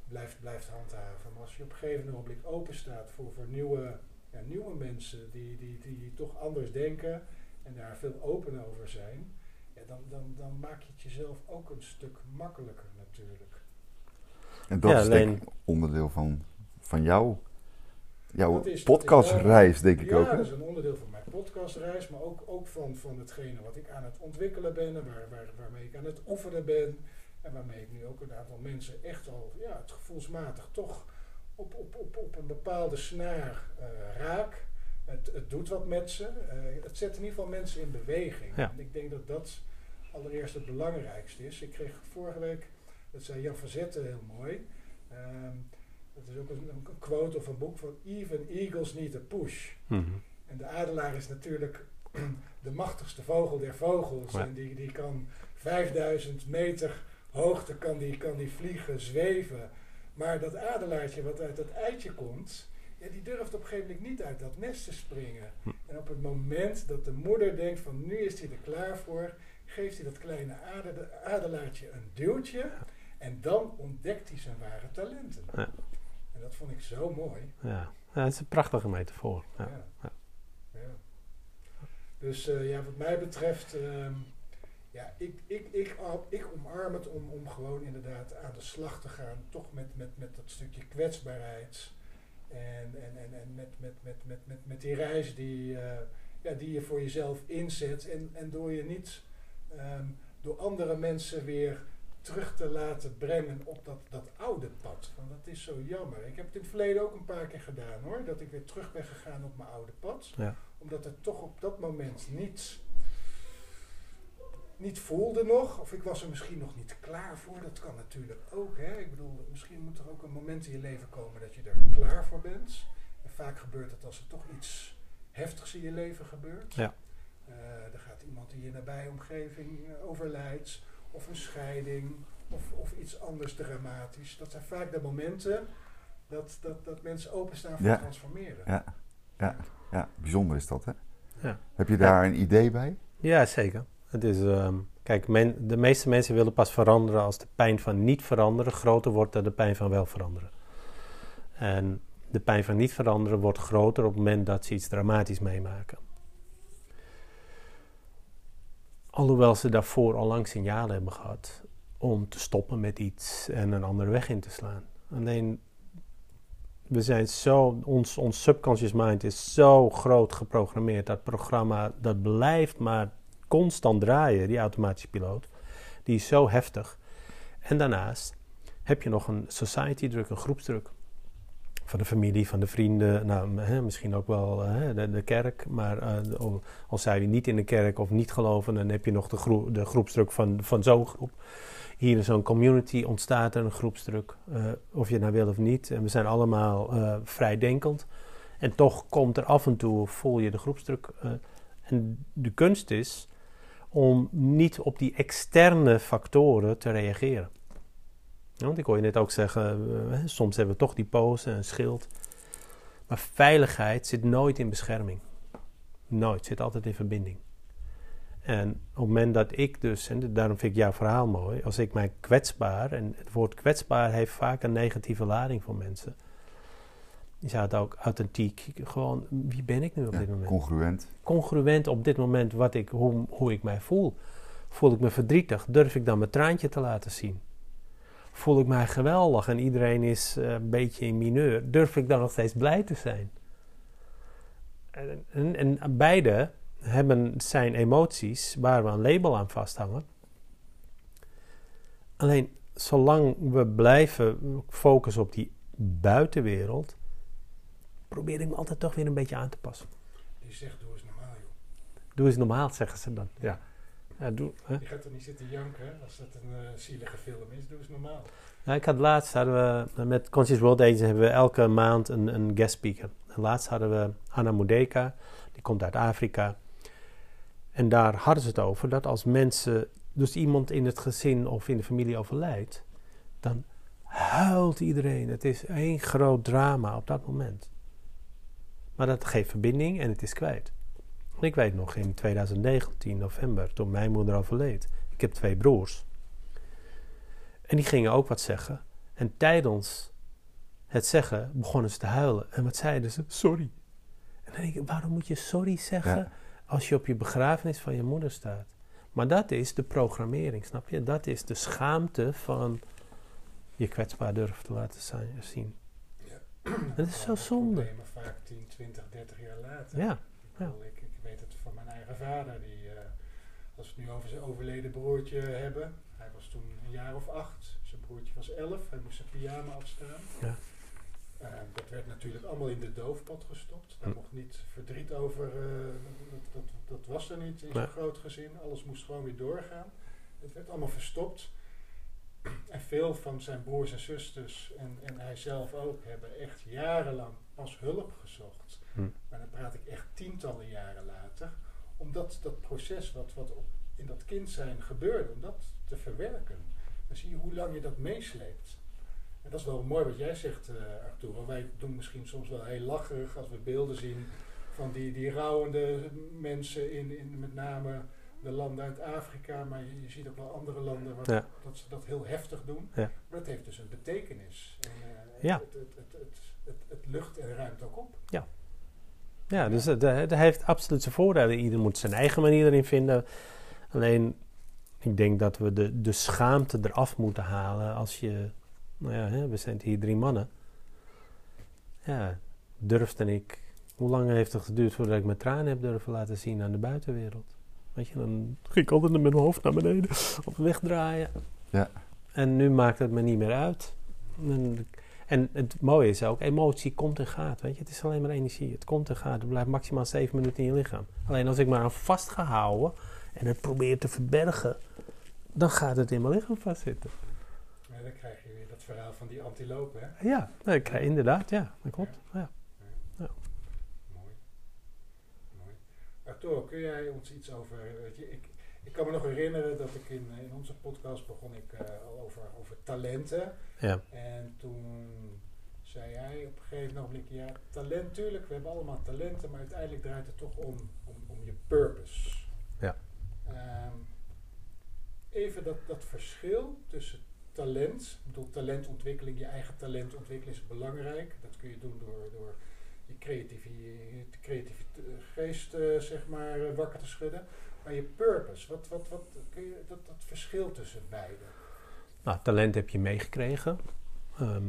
Speaker 1: blijft, blijft handhaven. Maar als je op een gegeven moment open staat voor, voor nieuwe, ja, nieuwe mensen die, die, die toch anders denken en daar veel open over zijn, dan, dan, dan maak je het jezelf ook een stuk makkelijker natuurlijk.
Speaker 2: En dat is denk ik onderdeel van, van jou jouw podcastreis, denk ik
Speaker 1: ja,
Speaker 2: ook.
Speaker 1: Ja, dat is een onderdeel van mijn podcastreis, maar ook, ook van, van hetgene wat ik aan het ontwikkelen ben en waar, waar, waarmee ik aan het oefenen ben. En waarmee ik nu ook een aantal mensen echt al ja, het gevoelsmatig toch op, op, op, op een bepaalde snaar uh, raak. Het, het doet wat met ze. Uh, het zet in ieder geval mensen in beweging.
Speaker 3: Ja.
Speaker 1: En ik denk dat dat allereerst het belangrijkste is. Ik kreeg vorige week, dat zei Jan Verzette heel mooi. Um, dat is ook een, een, quote of een boek van Even Eagles Need a Push.
Speaker 3: Mhm.
Speaker 1: En de adelaar is natuurlijk de machtigste vogel der vogels. En die, die kan 5000 meter hoogte kan die, kan die vliegen, zweven. Maar dat adelaartje wat uit dat eitje komt, ja, die durft op een gegeven moment niet uit dat nest te springen.
Speaker 3: Hm.
Speaker 1: En op het moment dat de moeder denkt van nu is hij er klaar voor, geeft hij dat kleine adelaartje een duwtje. En dan ontdekt hij zijn ware talenten.
Speaker 3: Ja.
Speaker 1: En dat vond ik zo mooi.
Speaker 3: Ja, ja het is een prachtige metafoor. Ja.
Speaker 1: ja. Dus uh, ja, wat mij betreft, um, ja, ik, ik, ik, ik omarm het om, om gewoon inderdaad aan de slag te gaan. Toch met, met, met dat stukje kwetsbaarheid. En, en, en, en met, met, met, met, met, met die reis die, uh, ja, die je voor jezelf inzet. En, en door je niet um, door andere mensen weer terug te laten brengen op dat, dat oude pad. Want dat is zo jammer. Ik heb het in het verleden ook een paar keer gedaan hoor. Dat ik weer terug ben gegaan op mijn oude pad.
Speaker 3: Ja.
Speaker 1: Omdat het toch op dat moment niet, niet voelde nog. Of ik was er misschien nog niet klaar voor. Dat kan natuurlijk ook. Hè. Ik bedoel, misschien moet er ook een moment in je leven komen dat je er klaar voor bent. En vaak gebeurt het als er toch iets heftigs in je leven gebeurt.
Speaker 3: Ja.
Speaker 1: Uh, er gaat iemand in je nabije omgeving uh, overlijdt of een scheiding of, of iets anders dramatisch. Dat zijn vaak de momenten dat, dat, dat mensen openstaan voor
Speaker 2: Ja.
Speaker 1: transformeren.
Speaker 2: Ja, ja, ja, bijzonder is dat, hè?
Speaker 3: Ja.
Speaker 2: Heb je daar een idee bij?
Speaker 3: Ja, zeker. Het is, ehm, kijk, men, de meeste mensen willen pas veranderen als de pijn van niet veranderen groter wordt dan de pijn van wel veranderen. En de pijn van niet veranderen wordt groter op het moment dat ze iets dramatisch meemaken. Alhoewel ze daarvoor al lang signalen hebben gehad om te stoppen met iets en een andere weg in te slaan. Alleen, we zijn zo, ons, ons subconscious mind is zo groot geprogrammeerd. Dat programma, dat blijft maar constant draaien, die automatische piloot. Die is zo heftig. En daarnaast heb je nog een society druk, een groepsdruk. Van de familie, van de vrienden, nou, hè, misschien ook wel hè, de, kerk. Maar uh, al zijn je niet in de kerk of niet geloven, dan heb je nog de, groep, de groepsdruk van, van zo'n groep. Hier in zo'n community ontstaat er een groepsdruk, uh, of je nou wil of niet. En we zijn allemaal uh, vrijdenkend. En toch komt er af en toe, voel je de groepsdruk. en de kunst is om niet op die externe factoren te reageren. Want ik hoor je net ook zeggen, uh, soms hebben we toch die pose, een schild. Maar veiligheid zit nooit in bescherming. Nooit, zit altijd in verbinding. En op het moment dat ik dus, en daarom vind ik jouw verhaal mooi, als ik mij kwetsbaar, en het woord kwetsbaar heeft vaak een negatieve lading voor mensen. Je zou het ook authentiek, gewoon, wie ben ik nu op
Speaker 2: Ja,
Speaker 3: dit moment?
Speaker 2: congruent.
Speaker 3: Congruent op dit moment wat ik, hoe, hoe ik mij voel. Voel ik me verdrietig, durf ik dan mijn traantje te laten zien? Voel ik mij geweldig en iedereen is uh, een beetje in mineur, durf ik dan nog steeds blij te zijn? En, en, en, beide hebben zijn emoties waar we een label aan vasthangen. Alleen zolang we blijven focussen op die buitenwereld, probeer ik me altijd toch weer een beetje aan te passen.
Speaker 1: Die zegt, doe eens normaal joh.
Speaker 3: Doe eens normaal, zeggen ze dan. Ja. Ja, doe, hè?
Speaker 1: Je gaat er niet zitten janken als dat een uh, zielige film is. Doe eens normaal.
Speaker 3: Ja, ik had laatst hadden we met Conscious World Agency hebben we elke maand een, een guest speaker. En laatst hadden we Anna Mudeka, die komt uit Afrika. En daar hadden ze het over dat als mensen, dus iemand in het gezin of in de familie overlijdt, dan huilt iedereen. Het is één groot drama op dat moment. Maar dat geeft verbinding en het is kwijt. Ik weet nog in 2019, november, toen mijn moeder overleed. Ik heb twee broers. En die gingen ook wat zeggen. En tijdens het zeggen begonnen ze te huilen. En wat zeiden ze? Sorry. En dan denk ik, waarom moet je sorry zeggen
Speaker 2: Ja.
Speaker 3: als je op je begrafenis van je moeder staat? Maar dat is de programmering, snap je? Dat is de schaamte van je kwetsbaar durven te laten zijn, zien. Dat is zo zonde.
Speaker 1: Problemen vaak 10, 20, 30 jaar later.
Speaker 3: Ja,
Speaker 1: ik, ik weet het van mijn eigen vader. Die, eh, als we het nu over zijn overleden broertje hebben. Hij was toen een jaar of acht. Zijn broertje was elf. Hij moest zijn pyjama afstaan.
Speaker 3: Ja.
Speaker 1: Eh, dat werd natuurlijk allemaal in de doofpot gestopt. Daar
Speaker 3: Hm.
Speaker 1: mocht niet verdriet over. eh, dat, dat, dat was er niet in zo'n
Speaker 3: Nee.
Speaker 1: groot gezin. Alles moest gewoon weer doorgaan. Het werd allemaal verstopt. En veel van zijn broers en zusters en, en hij zelf ook hebben echt jarenlang pas hulp gezocht.
Speaker 3: Hm.
Speaker 1: Maar dan praat ik echt tientallen jaren later. Om dat, dat proces wat, wat op, in dat kind zijn gebeurde, om dat te verwerken. Dan zie je hoe lang je dat meesleept. En dat is wel mooi wat jij zegt, eh Arturo. Wij doen misschien soms wel heel lacherig als we beelden zien van die, die rouwende mensen in, in met name de landen uit Afrika. Maar je, je ziet ook wel andere landen waar
Speaker 3: Ja.
Speaker 1: dat ze dat heel heftig doen.
Speaker 3: Ja.
Speaker 1: Maar dat heeft dus een betekenis. En, eh,
Speaker 3: Ja.
Speaker 1: het, het, het, het, het, het lucht en ruimt ook op.
Speaker 3: Ja, dus dat, dat heeft absoluut zijn voordelen. Ieder moet zijn eigen manier erin vinden. Alleen, ik denk dat we de, de schaamte eraf moeten halen als je... Nou ja, hè, we zijn hier drie mannen. Ja, durfde ik... Hoe lang heeft het geduurd voordat ik mijn tranen heb durven laten zien aan de buitenwereld? Weet je, dan ging ik altijd met mijn hoofd naar beneden of wegdraaien.
Speaker 2: Ja.
Speaker 3: En nu maakt het me niet meer uit. En, en het mooie is ook, emotie komt en gaat. Weet je? Het is alleen maar energie. Het komt en gaat. Het blijft maximaal zeven minuten in je lichaam. Alleen als ik maar aan vast ga houden en het probeer te verbergen, dan gaat het in mijn lichaam vastzitten.
Speaker 1: Maar dan krijg je weer dat verhaal van die antilopen. Hè?
Speaker 3: Ja, nou, ik, inderdaad, ja, dat klopt. Ja.
Speaker 1: Mooi. Mooi. Arturo, kun jij ons iets over... Weet je, ik kan me nog herinneren dat ik in, in onze podcast begon ik eh, al over, over talenten.
Speaker 3: Ja.
Speaker 1: En toen zei hij op een gegeven moment, ja, talent, tuurlijk, we hebben allemaal talenten, maar uiteindelijk draait het toch om, om, om je purpose.
Speaker 3: Ja.
Speaker 1: Ehm, even dat, dat verschil tussen talent, ik bedoel, talentontwikkeling, je eigen talent ontwikkelen is belangrijk. Dat kun je doen door, door je creatieve, creatieve geest, eh, zeg maar, eh, wakker te schudden. Maar je purpose, wat, wat, wat kun je, dat, dat verschil tussen beide?
Speaker 3: Nou, talent heb je meegekregen. Ehm,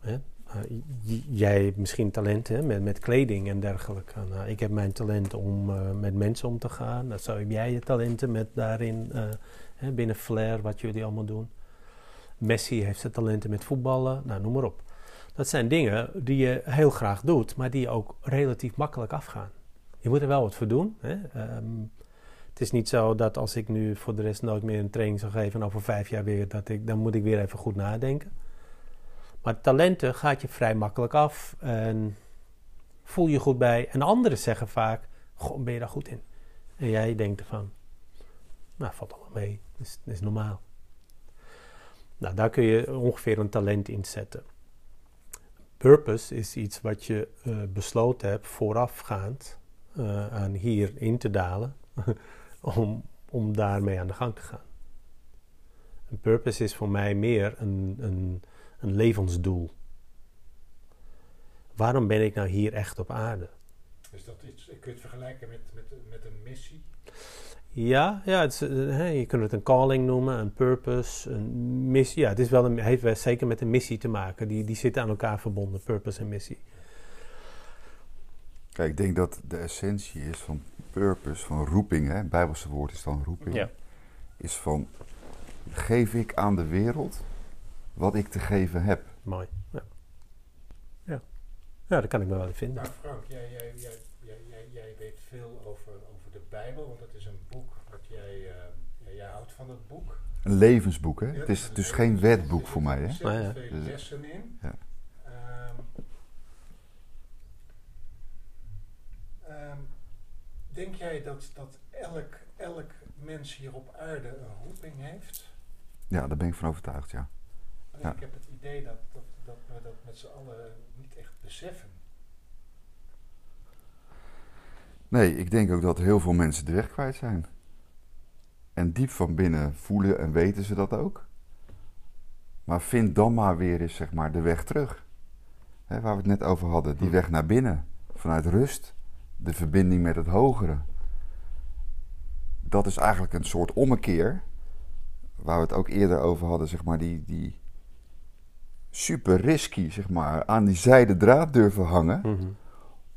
Speaker 3: hè? Eh, jij hebt misschien talent hè, met, met kleding en dergelijke. Nou, ik heb mijn talent om eh, met mensen om te gaan. Nou, zo heb jij je talenten met daarin eh, hè, binnen Flair, wat jullie allemaal doen. Messi heeft zijn talenten met voetballen. Nou, noem maar op. Dat zijn dingen die je heel graag doet, maar die ook relatief makkelijk afgaan. Je moet er wel wat voor doen. Hè? Ehm, het is niet zo dat als ik nu voor de rest nooit meer een training zou geven en over vijf jaar weer, dat ik, dan moet ik weer even goed nadenken. Maar talenten gaat je vrij makkelijk af en voel je goed bij. En anderen zeggen vaak, goh, ben je daar goed in? En jij denkt ervan, nou, valt allemaal mee, dat is, dat is normaal. Nou, daar kun je ongeveer een talent in zetten. Purpose is iets wat je eh, besloten hebt voorafgaand eh, aan hier in te dalen om, om daarmee aan de gang te gaan. Een purpose is voor mij meer een, een, een levensdoel. Waarom ben ik nou hier echt op aarde?
Speaker 1: Dus dat iets, kun je het vergelijken met, met, met een missie?
Speaker 3: Ja, ja het is, eh, hè, je kunt het een calling noemen, een purpose, een missie. Ja, het is wel een, heeft wel zeker met een missie te maken. Die, die zitten aan elkaar verbonden, purpose en missie.
Speaker 2: Kijk, ik denk dat de essentie is van purpose, van roeping, hè, het Bijbelse woord is dan roeping,
Speaker 3: Ja.
Speaker 2: is van geef ik aan de wereld wat ik te geven heb.
Speaker 3: Mooi. Ja, ja. ja daar kan ik me wel in vinden.
Speaker 1: Nou Frank, jij, jij, jij, veel over, over de Bijbel, want het is een boek dat jij, eh, ja, jij houdt van het boek.
Speaker 2: Een levensboek, hè?
Speaker 1: Ja,
Speaker 2: het is dus geen
Speaker 1: Er
Speaker 2: wetboek
Speaker 1: zitten
Speaker 2: voor mij, hè?
Speaker 3: Ah, ja.
Speaker 1: veel
Speaker 2: Dus-
Speaker 1: lessen in.
Speaker 2: Ja.
Speaker 1: Ehm, ehm, denk jij dat, dat elk, elk mens hier op aarde een roeping heeft?
Speaker 2: Ja, daar ben ik van overtuigd, ja.
Speaker 1: Alleen
Speaker 2: Ja.
Speaker 1: Ik heb het idee dat, dat, dat we dat met z'n allen niet echt beseffen.
Speaker 2: Nee, ik denk ook dat heel veel mensen de weg kwijt zijn. En diep van binnen voelen en weten ze dat ook. Maar vind dan maar weer eens zeg maar, de weg terug. Waar we het net over hadden. Die
Speaker 3: Hm.
Speaker 2: weg naar binnen. Vanuit rust. De verbinding met het hogere. Dat is eigenlijk een soort ommekeer. Waar we het ook eerder over hadden. Zeg maar, die, die super risky, zeg maar, aan die zijden draad durven hangen
Speaker 3: Mhm.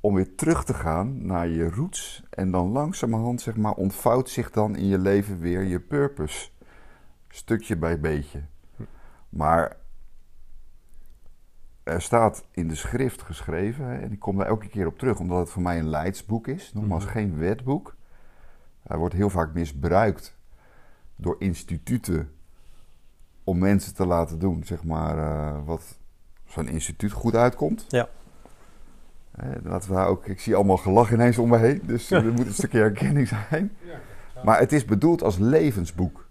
Speaker 2: Om weer terug te gaan naar je roots. En dan langzamerhand, zeg maar, ontvouwt zich dan in je leven weer je purpose. Stukje bij beetje. Maar er staat in de schrift geschreven, hè, en ik kom daar elke keer op terug, omdat het voor mij een leidsboek is. Nogmaals,
Speaker 3: Mhm.
Speaker 2: geen wetboek. Hij wordt heel vaak misbruikt door instituten om mensen te laten doen, zeg maar, eh, wat zo'n instituut goed uitkomt.
Speaker 3: Ja.
Speaker 2: Eh, laten we daar ook, ik zie allemaal gelach ineens om me heen, dus er moet een stukje herkenning zijn. Maar het is bedoeld als levensboek.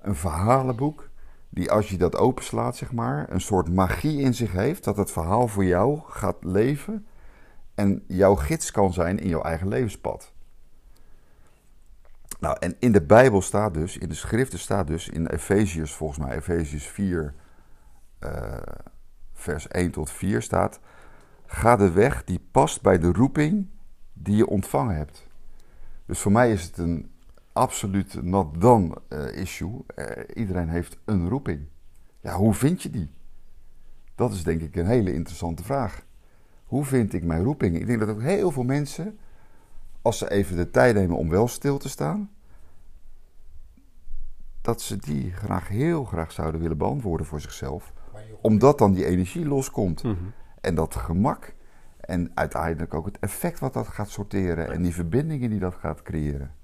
Speaker 2: Een verhalenboek die als je dat openslaat, zeg maar, een soort magie in zich heeft. Dat het verhaal voor jou gaat leven en jouw gids kan zijn in jouw eigen levenspad. Nou, en in de Bijbel staat dus, in de schriften staat dus, in Efeziërs volgens mij, Efeziërs 4, eh, vers 1 tot 4 staat... Ga de weg die past bij de roeping die je ontvangen hebt. Dus voor mij is het een absoluut not done eh, issue. Eh, iedereen heeft een roeping. Ja, hoe vind je die? Dat is denk ik een hele interessante vraag. Hoe vind ik mijn roeping? Ik denk dat ook heel veel mensen, als ze even de tijd nemen om wel stil te staan, dat ze die graag heel graag zouden willen beantwoorden voor zichzelf. Omdat dan die energie loskomt.
Speaker 3: Mhm.
Speaker 2: En dat gemak. En uiteindelijk ook het effect wat dat gaat sorteren. En die verbindingen die dat gaat creëren.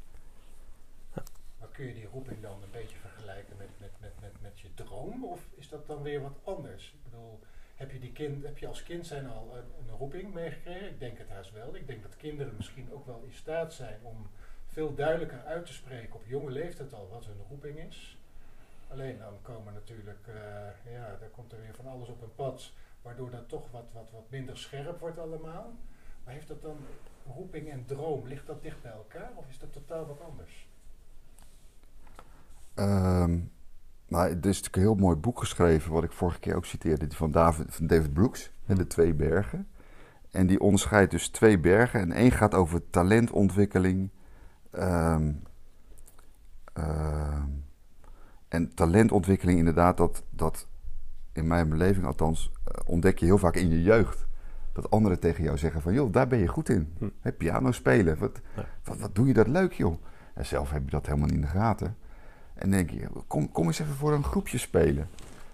Speaker 1: Maar kun je die roeping dan een beetje vergelijken met, met, met, met, met je droom? Of is dat dan weer wat anders? Ik bedoel, heb je, die kind, heb je als kind zijn al een, een roeping meegekregen? Ik denk het haast wel. Ik denk dat kinderen misschien ook wel in staat zijn om veel duidelijker uit te spreken op jonge leeftijd al wat hun roeping is. Alleen dan komen natuurlijk, eh, ja, daar komt er weer van alles op een pad, waardoor dat toch wat, wat, wat minder scherp wordt allemaal. Maar heeft dat dan roeping en droom, ligt dat dicht bij elkaar of is dat totaal wat anders?
Speaker 2: Ehm, nou, er is natuurlijk een heel mooi boek geschreven, wat ik vorige keer ook citeerde, van David, van David Brooks, hè, De Twee Bergen. En die onderscheidt dus twee bergen. En één gaat over talentontwikkeling. ehm, ehm, en talentontwikkeling, inderdaad, dat, dat in mijn beleving althans, eh, ontdek je heel vaak in je jeugd. Dat anderen tegen jou zeggen van, joh, daar ben je goed in.
Speaker 3: Hm.
Speaker 2: Piano spelen, wat,
Speaker 3: Ja.
Speaker 2: wat, wat doe je dat leuk, joh. En zelf heb je dat helemaal niet in de gaten. En denk je, kom, kom eens even voor een groepje spelen.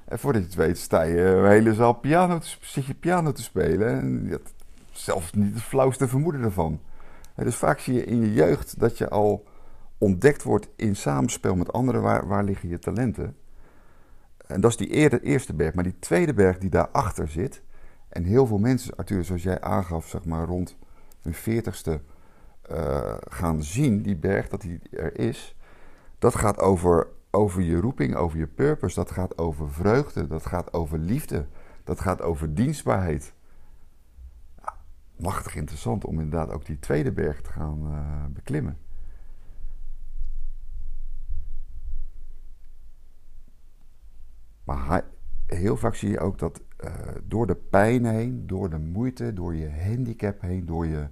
Speaker 2: En voordat je het weet, sta je een hele zaal piano te, zit je piano te spelen. En je hebt zelf niet het flauwste vermoeden ervan. En dus vaak zie je in je jeugd dat je al ontdekt wordt in samenspel met anderen. Waar, waar liggen je talenten? En dat is die eerste berg. Maar die tweede berg die daarachter zit. En heel veel mensen, Arthur, zoals jij aangaf, zeg maar rond hun veertigste eh, gaan zien, die berg, dat die er is. Dat gaat over, over je roeping, over je purpose. Dat gaat over vreugde. Dat gaat over liefde. Dat gaat over dienstbaarheid. Ja, machtig interessant om inderdaad ook die tweede berg te gaan eh, beklimmen. Maar hij- heel vaak zie je ook dat eh, door de pijn heen, door de moeite, door je handicap heen, door je,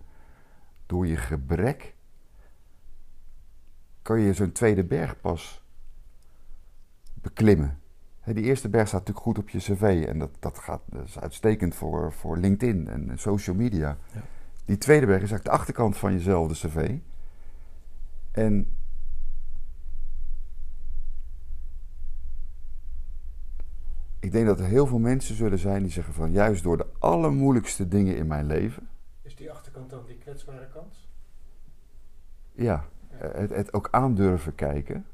Speaker 2: door je gebrek, kan je zo'n tweede berg pas beklimmen. Die eerste berg staat natuurlijk goed op je cv en dat, dat, gaat, dat is uitstekend voor, voor LinkedIn en social media.
Speaker 3: Ja.
Speaker 2: Die tweede berg is eigenlijk de achterkant van jezelfde cv. En ik denk dat er heel veel mensen zullen zijn die zeggen van juist door de allermoeilijkste dingen in mijn leven,
Speaker 1: Is die achterkant dan die kwetsbare kant?
Speaker 2: ja, eh, het, het ook aandurven kijken,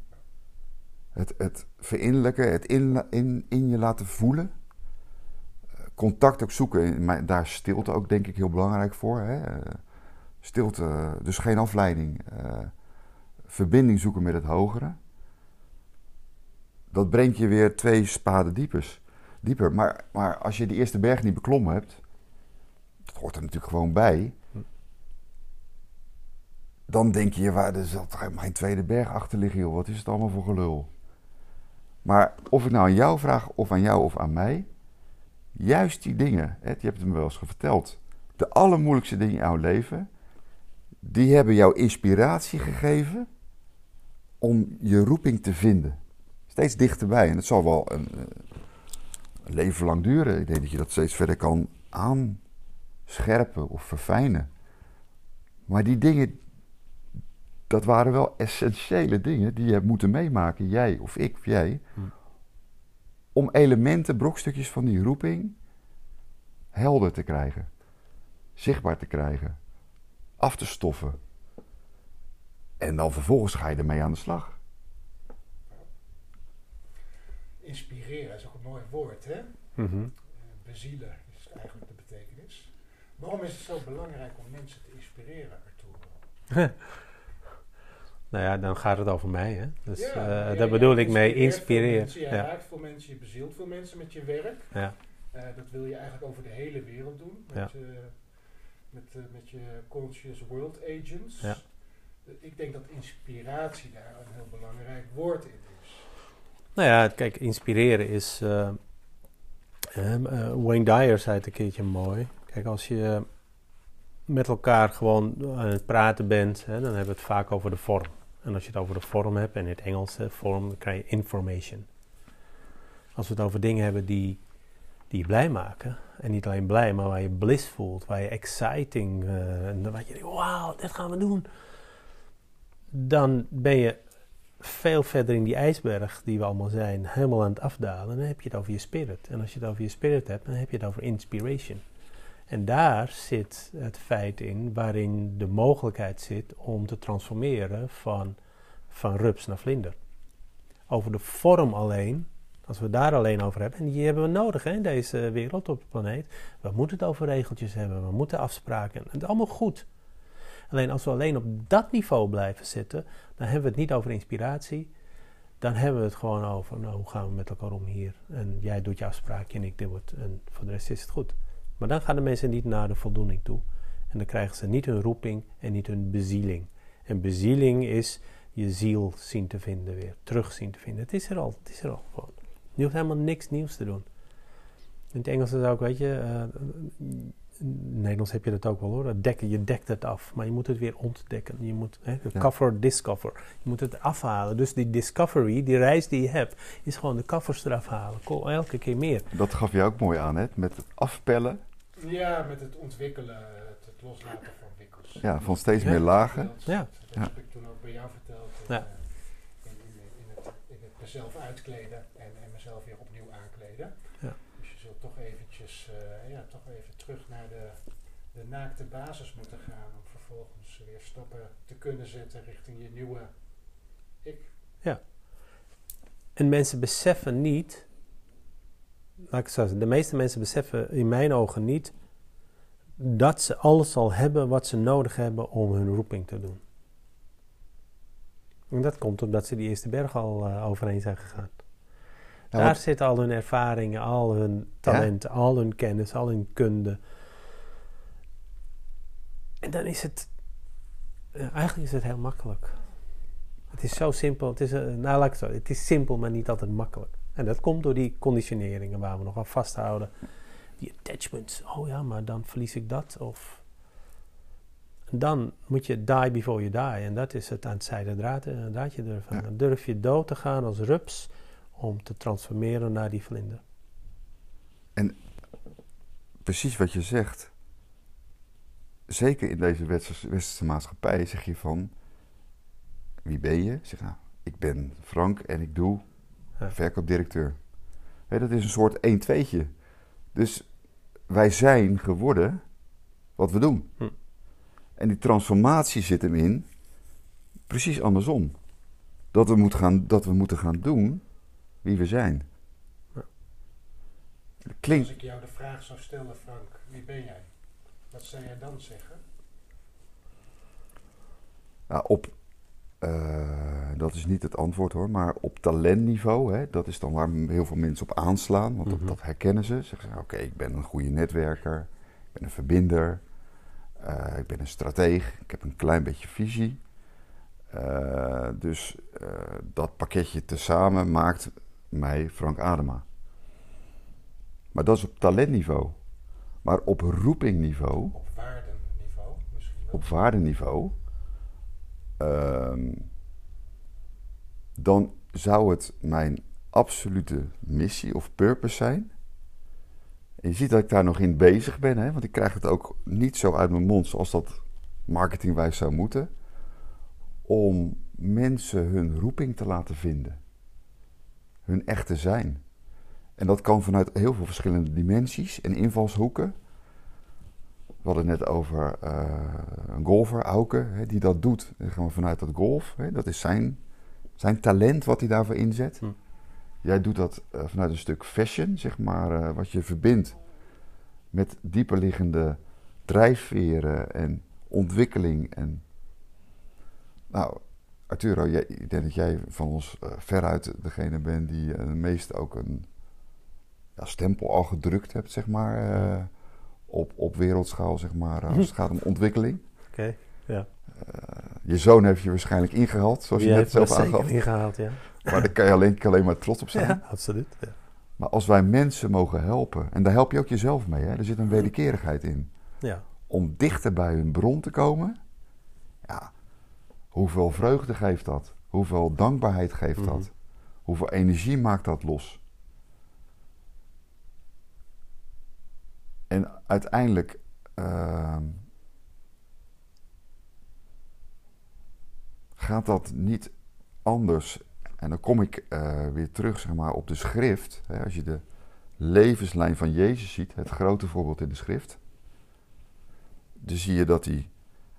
Speaker 2: het, het verinnerlijken, het in, in, in je laten voelen, Eh, contact ook zoeken, mijn- daar is stilte ook denk ik heel belangrijk voor. Hè? Eh, Stilte, dus geen afleiding, verbinding zoeken met het hogere. Dat brengt je weer twee spaden diepers, dieper. Maar, maar als je die eerste berg niet beklommen hebt, dat hoort er natuurlijk gewoon bij. Dan denk je, waar, er geen tweede berg achter liggen, joh. Wat is het allemaal voor gelul? Maar of ik nou aan jou vraag, of aan jou of aan mij, juist die dingen, hè, je hebt het me wel eens verteld, de allermoeilijkste dingen in jouw leven, die hebben jou inspiratie gegeven om je roeping te vinden. Steeds dichterbij. En het zal wel een, eh, een leven lang duren. Ik denk dat je dat steeds verder kan aanscherpen of verfijnen. Maar die dingen, dat waren wel essentiële dingen die je hebt moeten meemaken, jij of ik of jij,
Speaker 3: Hm.
Speaker 2: om elementen, brokstukjes van die roeping helder te krijgen, zichtbaar te krijgen, af te stoffen. En dan vervolgens ga je ermee aan de slag.
Speaker 1: Inspireren is ook een mooi woord, hè? Eh, Bezielen is eigenlijk de betekenis. Waarom is het zo belangrijk om mensen te inspireren, Arturo?
Speaker 3: Nou ja, dan gaat het over mij, hè. Dus
Speaker 1: Ja, jij-
Speaker 3: daar bedoel ik mee inspireren. Ja.
Speaker 1: raakt veel mensen, je bezielt veel mensen met je werk.
Speaker 3: Ja.
Speaker 1: Eh, dat wil je eigenlijk over de hele wereld doen. Met,
Speaker 3: Ja.
Speaker 1: met, met je Conscious World Agents.
Speaker 3: Ja.
Speaker 1: Ik denk dat inspiratie daar een heel belangrijk woord in is.
Speaker 3: Nou ja, kijk, inspireren is. eh, eh, Wayne Dyer zei het een keertje mooi. Kijk, als je met elkaar gewoon aan het praten bent, hè, dan hebben we het vaak over de vorm. En als je het over de vorm hebt, en in het Engels vorm, dan krijg je information. Als we het over dingen hebben die, die je blij maken, en niet alleen blij, maar waar je bliss voelt, waar je exciting, eh, en waar je denkt, wauw, dit gaan we doen. Dan ben je veel verder in die ijsberg die we allemaal zijn, helemaal aan het afdalen. Dan heb je het over je spirit. En als je het over je spirit hebt, dan heb je het over inspiration. En daar zit het feit in waarin de mogelijkheid zit om te transformeren van, van rups naar vlinder. Over de vorm alleen, als we daar alleen over hebben, en die hebben we nodig hè, in deze wereld op de planeet. We moeten het over regeltjes hebben, we moeten afspraken. Het is allemaal goed. Alleen als we alleen op dat niveau blijven zitten, dan hebben we het niet over inspiratie. Dan hebben we het gewoon over, nou, hoe gaan we met elkaar om hier? En jij doet je afspraakje en ik doe het. En voor de rest is het goed. Maar dan gaan de mensen niet naar de voldoening toe. En dan krijgen ze niet hun roeping en niet hun bezieling. En bezieling is je ziel zien te vinden weer. Terug zien te vinden. Het is er al. Het is er al gewoon. Je hoeft helemaal niks nieuws te doen. In het Engels is ook, weet je... eh, in Nederlands heb je dat ook wel hoor. Dat Dekken, je dekt het af, maar je moet het weer ontdekken. Je moet, hè,
Speaker 2: Ja.
Speaker 3: cover, discover. Je moet het afhalen. Dus die discovery, die reis die je hebt, is gewoon de covers eraf halen. Elke keer meer.
Speaker 2: Dat gaf je ook mooi aan, hè? Met het afpellen
Speaker 1: Ja, met het ontwikkelen, het, het loslaten van wikkels.
Speaker 2: ja, van steeds
Speaker 3: Ja.
Speaker 2: meer lagen.
Speaker 1: Dat,
Speaker 3: Ja.
Speaker 1: dat heb ik toen ook bij jou verteld.
Speaker 3: Ja.
Speaker 1: eh, in, in, in, het, in het mezelf uitkleden en, en mezelf weer opnieuw aankleden.
Speaker 3: Ja.
Speaker 1: Dus je zult toch eventjes, eh, ja, toch even terug naar de, de naakte basis moeten gaan. Om vervolgens weer stappen te kunnen zetten richting je nieuwe ik.
Speaker 3: En mensen beseffen niet, laat ik het zo zeggen, de meeste mensen beseffen in mijn ogen niet dat ze alles al hebben wat ze nodig hebben om hun roeping te doen. En dat komt omdat ze die eerste berg al eh, overheen zijn gegaan.
Speaker 2: Ja,
Speaker 3: Daar zitten al hun ervaringen, al hun talenten, al hun kennis, al hun kunde. En dan is het, eh, eigenlijk is het heel makkelijk. Het is zo simpel. Het is, eh, nou, laat ik het zo. Het is simpel, maar niet altijd makkelijk. En dat komt door die conditioneringen waar we nog aan vasthouden. Die attachments. Oh ja, maar dan verlies ik dat. Of en dan moet je die before you die. En dat is het aan het zijde draad, eh, draadje durven.
Speaker 2: Ja.
Speaker 3: Dan durf je dood te gaan als rups om te transformeren naar die vlinder.
Speaker 2: Precies wat je zegt. Zeker in deze westerse, westerse maatschappij zeg je van... Wie ben je? Zeg nou, ik ben Frank en ik doe
Speaker 3: Ja.
Speaker 2: verkoopdirecteur. Dat is een soort 1-2'tje. Dus wij zijn geworden wat we doen.
Speaker 3: Hm.
Speaker 2: En die transformatie zit hem in precies andersom. Dat we, moet gaan, dat we moeten gaan doen wie we zijn.
Speaker 3: Ja.
Speaker 2: Klinkt,
Speaker 1: Als ik jou de vraag zou stellen, Frank, wie ben jij? Wat zou jij dan zeggen?
Speaker 2: Ja, op, eh, dat is niet het antwoord hoor, maar op talentniveau, hè, dat is dan waar heel veel mensen op aanslaan, want
Speaker 3: Mhm.
Speaker 2: dat, dat herkennen ze. Ze zeggen, oké, ik ben een goede netwerker, ik ben een verbinder, Eh, ik ben een strateeg. Ik heb een klein beetje visie. Eh, dus eh, dat pakketje tezamen maakt mij Frank Adema. Maar dat is op talentniveau. Maar op roepingniveau,
Speaker 1: Op waardeniveau misschien wel.
Speaker 2: op waardeniveau, ehm, dan zou het mijn absolute missie of purpose zijn. En je ziet dat ik daar nog in bezig ben, hè? want ik krijg het ook niet zo uit mijn mond zoals dat marketingwijs zou moeten. Om mensen hun roeping te laten vinden. Hun echte zijn. En dat kan vanuit heel veel verschillende dimensies en invalshoeken. We hadden het net over eh, een golfer, Auke, hè, die dat doet. Dan gaan we vanuit dat golf. Hè, dat is zijn, zijn talent wat hij daarvoor inzet.
Speaker 3: Hm.
Speaker 2: Jij doet dat eh, vanuit een stuk fashion, zeg maar, eh, wat je verbindt met dieperliggende drijfveren en ontwikkeling. En, nou, Arturo, jij, ik denk dat jij van ons veruit degene bent die het meest ook een ja, stempel al gedrukt hebt, zeg maar, eh, op, op wereldschaal, zeg maar, als het gaat om ontwikkeling.
Speaker 3: Oké, ja.
Speaker 2: Je zoon heeft je waarschijnlijk ingehaald, zoals je net zelf aangaf.
Speaker 3: zeker ingehaald, ja.
Speaker 2: Maar daar kan je alleen, alleen maar trots op zijn.
Speaker 3: Ja, absoluut. Ja.
Speaker 2: Maar als wij mensen mogen helpen, en daar help je ook jezelf mee, hè? er zit een wederkerigheid in,
Speaker 3: ja.
Speaker 2: om dichter bij hun bron te komen, ja, hoeveel vreugde geeft dat? Hoeveel dankbaarheid geeft
Speaker 3: Mhm.
Speaker 2: dat? Hoeveel energie maakt dat los? En uiteindelijk ehm, gaat dat niet anders. En dan kom ik eh, weer terug zeg maar, op de schrift. Hè, als je de levenslijn van Jezus ziet, het grote voorbeeld in de schrift. Dan zie je dat hij,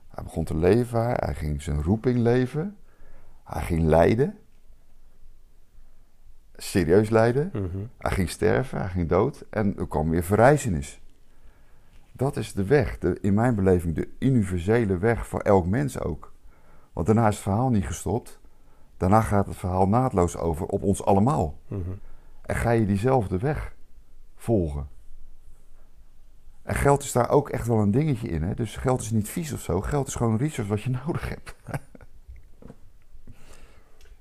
Speaker 2: hij begon te leven, hij ging zijn roeping leven, hij ging lijden. Serieus lijden.
Speaker 3: Mhm.
Speaker 2: Hij ging sterven, hij ging dood en er kwam weer verrijzenis. Dat is de weg, de, in mijn beleving de universele weg voor elk mens ook. Want daarna is het verhaal niet gestopt. Daarna gaat het verhaal naadloos over op ons allemaal.
Speaker 3: Mhm.
Speaker 2: En ga je diezelfde weg volgen. En geld is daar ook echt wel een dingetje in. Hè? Dus geld is niet vies of zo. Geld is gewoon een resource wat je nodig hebt.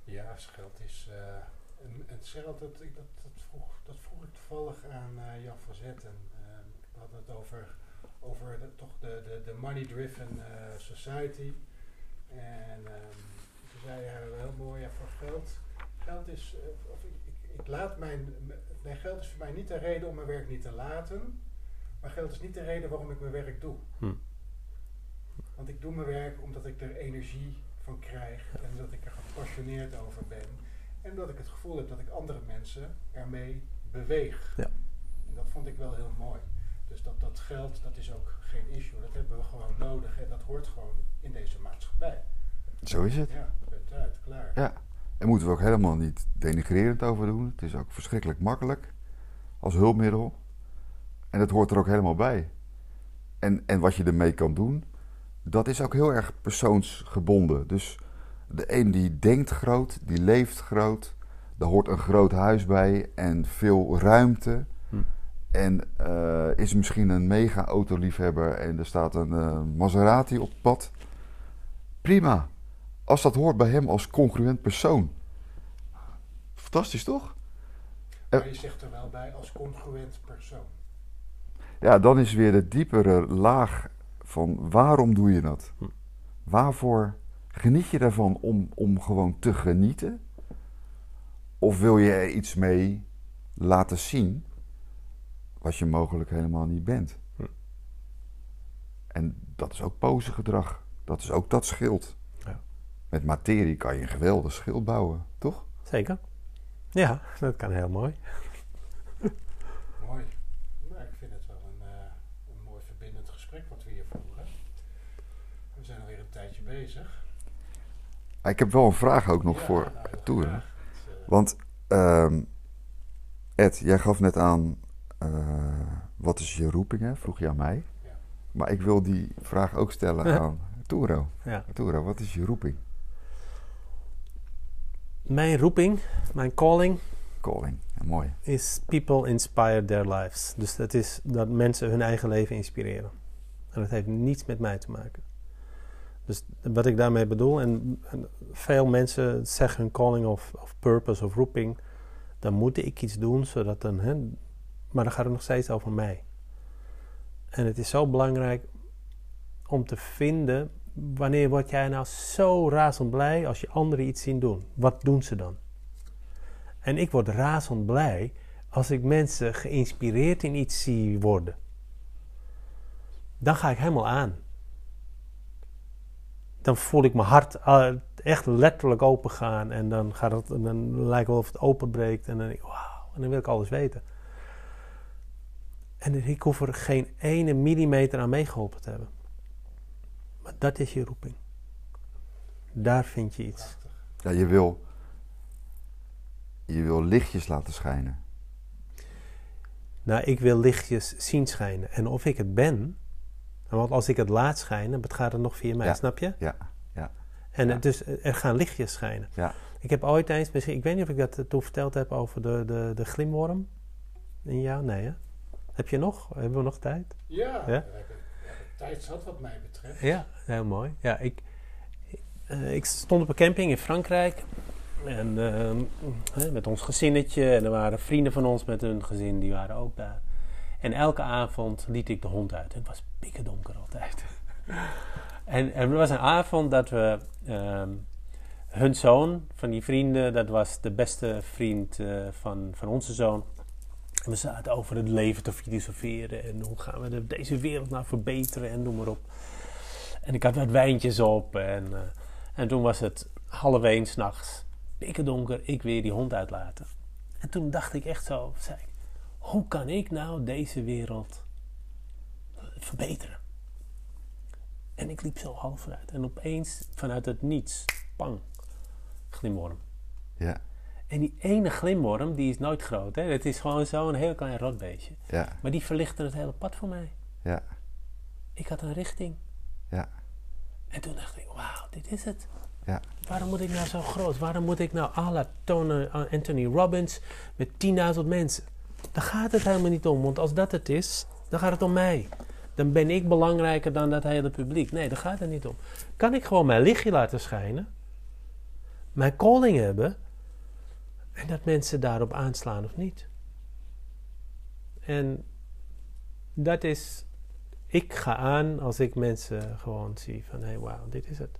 Speaker 1: Ja, geld is. en het geld, dat, ik- dat, dat, vroeg, dat vroeg ik toevallig aan eh, Jan van Zet. En eh, we hadden het over, over de, toch de, de, de money-driven eh, society. En ehm, toen zei hij heel mooi, ja, voor geld. Geld is. eh, of ik, ik, ik laat mijn. Nee, geld is voor mij niet de reden om mijn werk niet te laten. Maar geld is niet de reden waarom ik mijn werk doe.
Speaker 3: Hm.
Speaker 1: Want ik doe mijn werk omdat ik er energie van krijg en dat ik er gepassioneerd over ben. En dat ik het gevoel heb dat ik andere mensen ermee beweeg.
Speaker 3: Ja.
Speaker 1: En dat vond ik wel heel mooi. Dus dat, dat geld, dat is ook geen issue. Dat hebben we gewoon nodig en dat hoort gewoon in deze maatschappij.
Speaker 2: Zo is het.
Speaker 1: Ja, punt uit, klaar.
Speaker 2: Ja. En moeten we ook helemaal niet denigrerend over doen. Het is ook verschrikkelijk makkelijk als hulpmiddel. En het hoort er ook helemaal bij. En, en wat je ermee kan doen, dat is ook heel erg persoonsgebonden. Dus de een die denkt groot, die leeft groot. Daar hoort een groot huis bij en veel ruimte. En eh, is misschien een mega autoliefhebber en er staat een eh, Maserati op het pad. Prima. Als dat hoort bij hem als congruent persoon. Fantastisch toch?
Speaker 1: Maar je zegt er wel bij als congruent persoon.
Speaker 2: Ja, dan is weer de diepere laag van waarom doe je dat?
Speaker 3: Hm.
Speaker 2: Waarvoor geniet je daarvan om, om gewoon te genieten? Of wil je er iets mee laten zien wat je mogelijk helemaal niet bent?
Speaker 3: Hm.
Speaker 2: En dat is ook posegedrag. Dat is ook dat schild.
Speaker 3: Ja.
Speaker 2: Met materie kan je een geweldig schild bouwen, toch?
Speaker 3: Zeker. Ja, dat kan heel mooi.
Speaker 1: Mooi. Nou, ik vind het wel een, eh, een mooi verbindend gesprek wat we hier voeren. We zijn alweer een tijdje bezig.
Speaker 2: Maar ik heb wel een vraag ook nog
Speaker 1: Ja,
Speaker 2: voor
Speaker 1: nou,
Speaker 2: Toeren.
Speaker 1: eh,
Speaker 2: Want ehm, Ed, jij gaf net aan, wat is je roeping, hè? vroeg je aan mij. Maar ik wil die vraag ook stellen
Speaker 3: Ja.
Speaker 2: aan Toero.
Speaker 3: Ja.
Speaker 2: Toero, wat is je roeping?
Speaker 3: Mijn roeping, mijn calling,
Speaker 2: Calling, ja, mooi.
Speaker 3: is people inspire their lives. Dus dat is dat mensen hun eigen leven inspireren. En dat heeft niets met mij te maken. Dus wat ik daarmee bedoel, en, en veel mensen zeggen hun calling of, of purpose of roeping, dan moet ik iets doen, zodat dan, hè, maar dan gaat het nog steeds over mij. En het is zo belangrijk om te vinden, wanneer word jij nou zo razend blij als je anderen iets zien doen? Wat doen ze dan? En ik word razend blij als ik mensen geïnspireerd in iets zie worden. Dan ga ik helemaal aan. Dan voel ik mijn hart eh, echt letterlijk open gaan. En dan, gaat het, dan lijkt wel of het openbreekt. En dan denk ik, wauw, en dan wil ik alles weten. En ik hoef er geen ene millimeter aan meegeholpen te hebben. Maar dat is je roeping. Daar vind je iets.
Speaker 2: Ja, je wil, je wil lichtjes laten schijnen.
Speaker 3: Nou, ik wil lichtjes zien schijnen. En of ik het ben, want als ik het laat schijnen, het gaat het nog via mij,
Speaker 2: Ja.
Speaker 3: snap je?
Speaker 2: Ja, ja,
Speaker 3: En
Speaker 2: Ja.
Speaker 3: dus er gaan lichtjes schijnen.
Speaker 2: ja.
Speaker 3: Ik heb ooit eens, misschien, ik weet niet of ik dat eh, toen verteld heb over de, de, de glimworm. Ja, nee hè? Heb je nog? Hebben we nog tijd?
Speaker 1: Ja,
Speaker 3: Ja?
Speaker 1: we hebben, we hebben tijd zat wat mij betreft.
Speaker 3: Ja, heel mooi. Ja, ik, eh, ik stond op een camping in Frankrijk. En ehm, met ons gezinnetje. En er waren vrienden van ons met hun gezin, die waren ook daar. En elke avond liet ik de hond uit. En het was pikken donker altijd. en, en er was een avond dat we... ehm, hun zoon van die vrienden, dat was de beste vriend eh, van, van onze zoon. En we zaten over het leven te filosoferen. En hoe gaan we de- deze wereld nou verbeteren en noem maar op. En ik had wat wijntjes op. En, eh, en toen was het half één s'nachts. Pikken donker, ik weer die hond uitlaten. En toen dacht ik echt zo, zei hoe kan ik nou deze wereld verbeteren? En ik liep zo half vooruit. En opeens, vanuit het niets, pang, glimworm.
Speaker 2: Ja,
Speaker 3: En die ene glimworm, die is nooit groot. Hè? Het is gewoon zo'n heel klein rotbeestje.
Speaker 2: ja,
Speaker 3: Maar die verlichtte het hele pad voor mij.
Speaker 2: ja,
Speaker 3: Ik had een richting.
Speaker 2: ja,
Speaker 3: En toen dacht ik, wauw, dit is het.
Speaker 2: ja,
Speaker 3: Waarom moet ik nou zo groot? Waarom moet ik nou à la Tony- uh, Anthony Robbins met 10.000 mensen? Daar gaat het helemaal niet om. Want als dat het is, dan gaat het om mij. Dan ben ik belangrijker dan dat hele publiek. Nee, daar gaat het niet om. Kan ik gewoon mijn lichtje laten schijnen? Mijn calling hebben? En dat mensen daarop aanslaan of niet? En dat is... Ik ga aan als ik mensen gewoon zie van... Hé, hey, wauw, dit is het.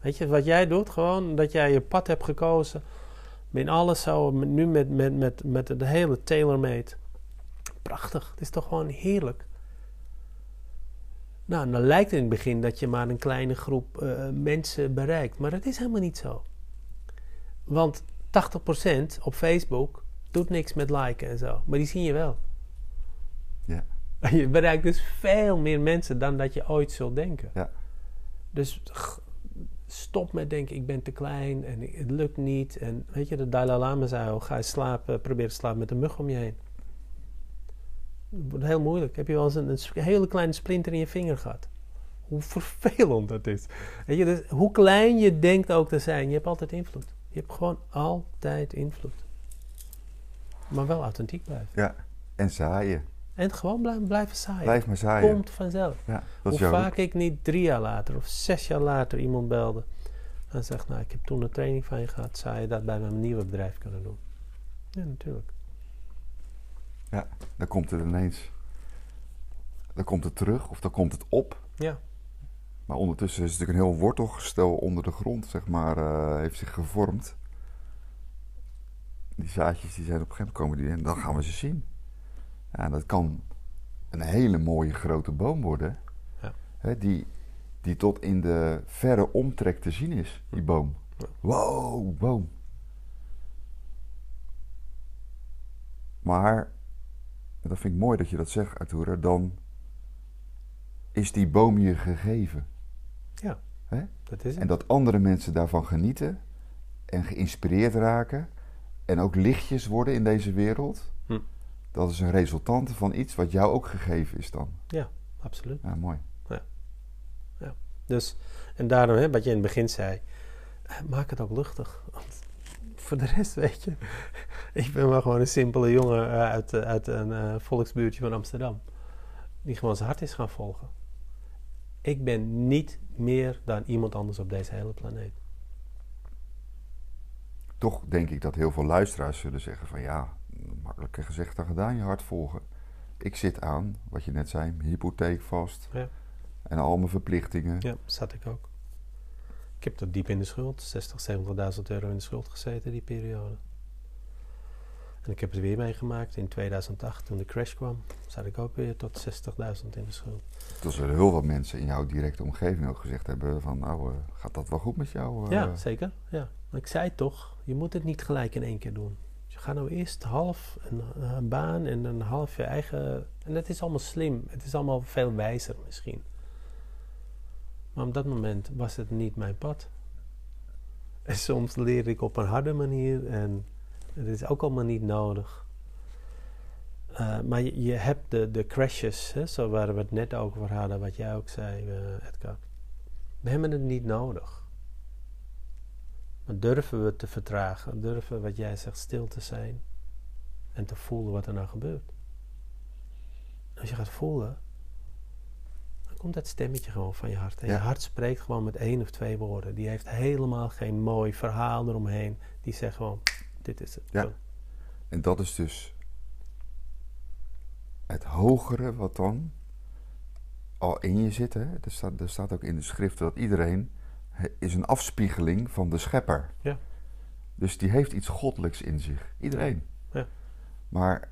Speaker 3: Weet je, wat jij doet, gewoon dat jij je pad hebt gekozen. In alles zo, met- nu met, met, met, met de hele tailor-made. Prachtig, het is toch gewoon heerlijk. Nou, dan lijkt het in het begin dat je maar een kleine groep eh, mensen bereikt. Maar dat is helemaal niet zo. Want 80% op Facebook doet niks met liken en zo. Maar die zie je wel.
Speaker 2: Ja.
Speaker 3: Je bereikt dus veel meer mensen dan dat je ooit zult denken.
Speaker 2: Ja.
Speaker 3: Dus stop met denken, ik ben te klein en het lukt niet. En weet je, de Dalai Lama zei al, ga je slapen, probeer te slapen met een mug om je heen. Het wordt heel moeilijk. Heb je wel eens een, hele kleine splinter in je vinger gehad? Hoe vervelend dat is. Weet je, dus hoe klein je denkt ook te zijn, je hebt altijd invloed. Je hebt gewoon altijd invloed. Maar wel authentiek blijven.
Speaker 2: ja. En zaaien.
Speaker 3: En gewoon blijven, blijven zaaien.
Speaker 2: Blijf maar zaaien.
Speaker 3: Komt vanzelf.
Speaker 2: Ja, dat
Speaker 3: Hoe vaak ik niet drie jaar later of zes jaar later iemand belde en zegt, nou, ik heb toen een training van je gehad, zou je dat bij mijn nieuwe bedrijf kunnen doen? Ja, natuurlijk.
Speaker 2: Dan komt het ineens. Dan komt het terug of dan komt het op.
Speaker 3: Ja,
Speaker 2: Maar ondertussen is het natuurlijk een heel wortelgestel onder de grond, zeg maar, eh, heeft zich gevormd. Die zaadjes die zijn op een gegeven moment komen die en dan gaan we ze zien. Ja, en dat kan een hele mooie grote boom worden.
Speaker 3: Ja.
Speaker 2: Hè, die, die tot in de verre omtrek te zien is, die boom. Wow, boom. Maar, dat vind ik mooi dat je dat zegt, Arthur, dan is die boom je gegeven.
Speaker 3: Ja. Dat is het.
Speaker 2: En dat andere mensen daarvan genieten en geïnspireerd raken en ook lichtjes worden in deze wereld.
Speaker 3: Hm.
Speaker 2: Dat is een resultante van iets wat jou ook gegeven is dan.
Speaker 3: Absoluut.
Speaker 2: Ja, mooi.
Speaker 3: Dus, en daarom, hè, wat je in het begin zei, eh, maak het ook luchtig. Want voor de rest, weet je, ik ben maar gewoon een simpele jongen eh, uit, eh, uit een volksbuurtje van Amsterdam. Die gewoon zijn hart is gaan volgen. Ik ben niet meer dan iemand anders op deze hele planeet.
Speaker 2: Toch denk ik dat heel veel luisteraars zullen zeggen van ja, makkelijker gezegd dan gedaan, je hart volgen. Ik zit aan, wat je net zei, mijn hypotheek vast.
Speaker 3: Ja.
Speaker 2: En al mijn verplichtingen.
Speaker 3: Ja, zat ik ook. Ik heb tot diep in de schuld, 60, 70.000 euro in de schuld gezeten die periode. En ik heb het weer meegemaakt in 2008 toen de crash kwam. Zat ik ook weer tot 60.000 in de schuld.
Speaker 2: Toen zullen heel wat mensen in jouw directe omgeving ook gezegd hebben van nou, eh, gaat dat wel goed met jou? eh?
Speaker 3: Ja, zeker. Ja. Maar ik zei toch, je moet het niet gelijk in één keer doen. Je gaat nou eerst half een, een baan en een half je eigen... En dat is allemaal slim. Het is allemaal veel wijzer misschien. Maar op dat moment was het niet mijn pad. En soms leer ik op een harde manier en het is ook allemaal niet nodig. Uh, maar je, je, hebt de, de crashes, hè, zo waar we het net over hadden, wat jij ook zei, uh, Edgar. We hebben het niet nodig. Maar durven we te vertragen? Durven, wat jij zegt, stil te zijn en te voelen wat er nou gebeurt? Als je gaat voelen, dan komt dat stemmetje gewoon van je hart. En
Speaker 2: Ja.
Speaker 3: je hart spreekt gewoon met één of twee woorden. Die heeft helemaal geen mooi verhaal eromheen. Die zegt gewoon, dit is het.
Speaker 2: Ja. En dat is dus het hogere wat dan al in je zit. Hè? Er, staat, er staat ook in de schriften dat iedereen is een afspiegeling van de schepper.
Speaker 3: Ja.
Speaker 2: Dus die heeft iets goddelijks in zich. Iedereen.
Speaker 3: Ja.
Speaker 2: Maar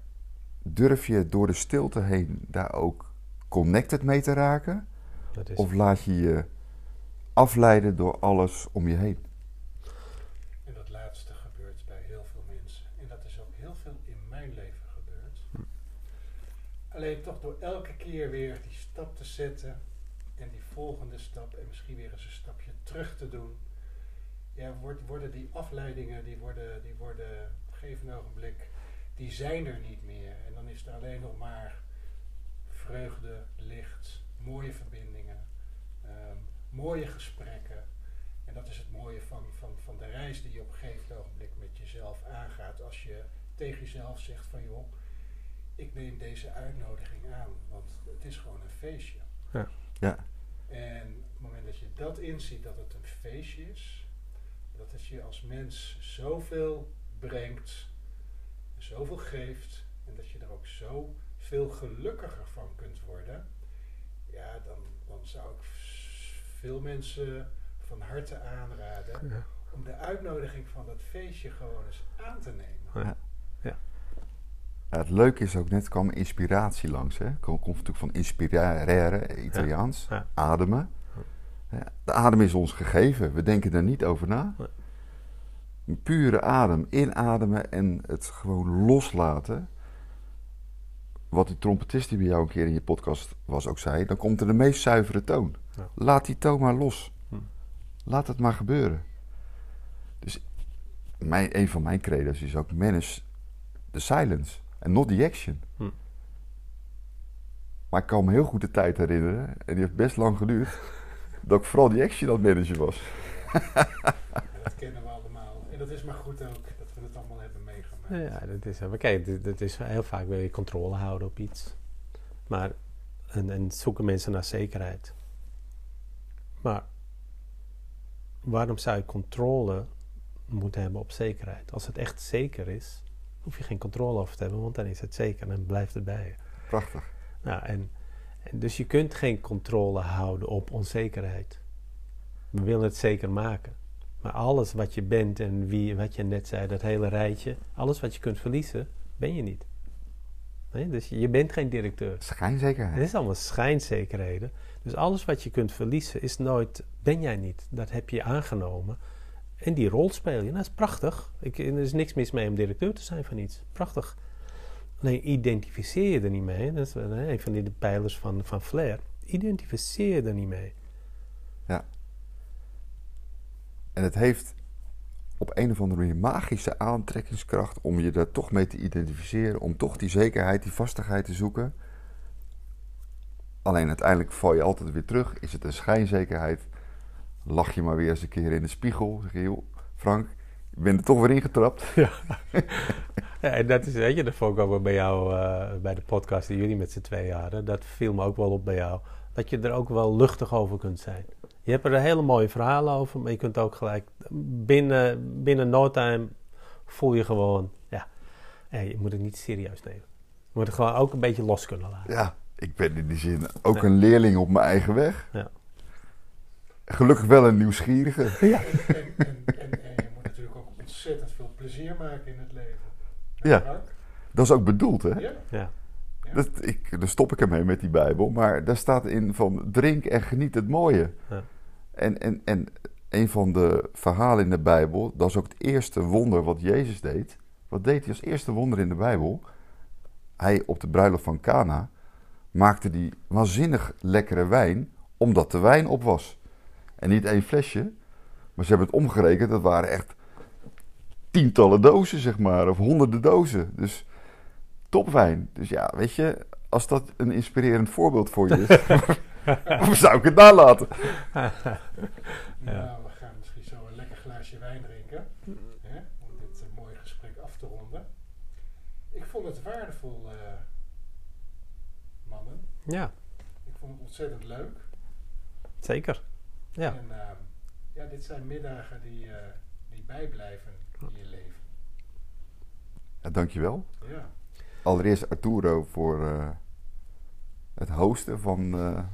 Speaker 2: durf je door de stilte heen daar ook connected mee te raken?
Speaker 3: Is
Speaker 2: Of laat je je afleiden door alles om je heen?
Speaker 1: En dat laatste gebeurt bij heel veel mensen. En dat is ook heel veel in mijn leven gebeurd. Alleen toch door elke keer weer die stap te zetten en die volgende stap en misschien weer eens een stapje terug te doen. Ja, worden die afleidingen, die worden, die worden op een gegeven ogenblik, die zijn er niet meer. En dan is er alleen nog maar vreugde, licht, mooie verbindingen, ehm, mooie gesprekken. En dat is het mooie van, van, van de reis die je op een gegeven ogenblik met jezelf aangaat. Als je tegen jezelf zegt van joh, ik neem deze uitnodiging aan, want het is gewoon een feestje.
Speaker 3: Ja.
Speaker 2: Ja.
Speaker 1: En op het moment dat je dat inziet dat het een feestje is, dat het je als mens zoveel brengt, zoveel geeft en dat je er ook zo veel gelukkiger van kunt worden, ja, dan, dan zou ik veel mensen van harte aanraden
Speaker 3: Ja.
Speaker 1: om de uitnodiging van dat feestje gewoon eens aan te nemen.
Speaker 3: Ja.
Speaker 2: Ja, het leuke is ook net kwam inspiratie langs. Hè? Komt, natuurlijk van inspirare, Italiaans.
Speaker 3: Ja.
Speaker 2: Ademen. Ja, de adem is ons gegeven. We denken er niet over na.
Speaker 3: Nee.
Speaker 2: Een pure adem, inademen en het gewoon loslaten. Wat die trompetist die bij jou een keer in je podcast was ook zei, dan komt er de meest zuivere toon.
Speaker 3: Ja.
Speaker 2: Laat die toon maar los.
Speaker 3: Hm.
Speaker 2: Laat het maar gebeuren. Dus mijn, een van mijn credo's is ook manage the silence and not the action.
Speaker 3: Hm.
Speaker 2: Maar ik kan me heel goed de tijd herinneren, en die heeft best lang geduurd, dat ik vooral die action aan het managen was.
Speaker 1: Dat kennen we allemaal. En dat is maar goed ook dat we het allemaal hebben meegemaakt.
Speaker 3: Ja, dat is, maar kijk, dat is heel vaak wil je controle houden op iets. Maar, en, en zoeken mensen naar zekerheid. Maar, waarom zou je controle moeten hebben op zekerheid? Als het echt zeker is, hoef je geen controle over te hebben, want dan is het zeker en blijft het bij je.
Speaker 2: Prachtig.
Speaker 3: Nou, en, en dus je kunt geen controle houden op onzekerheid. We willen het zeker maken. Maar alles wat je bent en wie, wat je net zei, dat hele rijtje, alles wat je kunt verliezen, ben je niet. Nee? Dus je bent geen directeur.
Speaker 2: Schijnzekerheid.
Speaker 3: Het is allemaal schijnzekerheden. Dus alles wat je kunt verliezen is nooit, ben jij niet. Dat heb je aangenomen. En die rol speel je. Nou, dat is prachtig. Ik, er is niks mis mee om directeur te zijn van iets. Prachtig. Alleen identificeer je er niet mee. Dat is een van die pijlers van, van Flair. Identificeer je er niet mee.
Speaker 2: En het heeft op een of andere manier magische aantrekkingskracht om je daar toch mee te identificeren, om toch die zekerheid, die vastigheid te zoeken. Alleen uiteindelijk val je altijd weer terug. Is het een schijnzekerheid? Lach je maar weer eens een keer in de spiegel. Zeg je, joh, Frank, je bent er toch weer ingetrapt.
Speaker 3: Ja, en dat is, weet je, dat vond ik ook wel bij jou, eh, bij de podcast die jullie met z'n tweeën hadden. Dat viel me ook wel op bij jou. dat je er ook wel luchtig over kunt zijn. Je hebt er hele mooie verhalen over, maar je kunt ook gelijk binnen, binnen no time voel je gewoon, ja, hey, je moet het niet serieus nemen. Je moet het gewoon ook een beetje los kunnen laten.
Speaker 2: Ja, ik ben in die zin ook
Speaker 3: Ja.
Speaker 2: een leerling op mijn eigen weg.
Speaker 3: Ja.
Speaker 2: Gelukkig wel een nieuwsgierige.
Speaker 3: Ja.
Speaker 1: En, en, en, en, en je moet natuurlijk ook ontzettend veel plezier maken in het leven.
Speaker 2: Ja.
Speaker 1: Frank?
Speaker 2: Dat is ook bedoeld, hè?
Speaker 1: Ja.
Speaker 3: Ja.
Speaker 1: Ja.
Speaker 2: Dat, ik, daar stop ik ermee met die Bijbel. Maar daar staat in van drink en geniet het mooie.
Speaker 3: Ja.
Speaker 2: En, en, en een van de verhalen in de Bijbel, dat is ook het eerste wonder wat Jezus deed. Wat deed hij als eerste wonder in de Bijbel? Hij op de bruiloft van Cana maakte die waanzinnig lekkere wijn, omdat de wijn op was. En niet één flesje, maar ze hebben het omgerekend, dat waren echt tientallen dozen, zeg maar, of honderden dozen. Dus topwijn. Dus ja, weet je, als dat een inspirerend voorbeeld voor je is, zou ik het nalaten?
Speaker 1: Nou, we gaan misschien zo een lekker glaasje wijn drinken. Hè, om dit eh, mooie gesprek af te ronden. Ik vond het waardevol, eh, mannen.
Speaker 3: ja,
Speaker 1: Ik vond het ontzettend leuk.
Speaker 3: zeker. Ja.
Speaker 1: En ehm, ja, dit zijn middagen die, eh, die bijblijven in je leven.
Speaker 2: Ja, dankjewel.
Speaker 1: Ja.
Speaker 2: Allereerst Arturo voor eh, het hosten van, eh,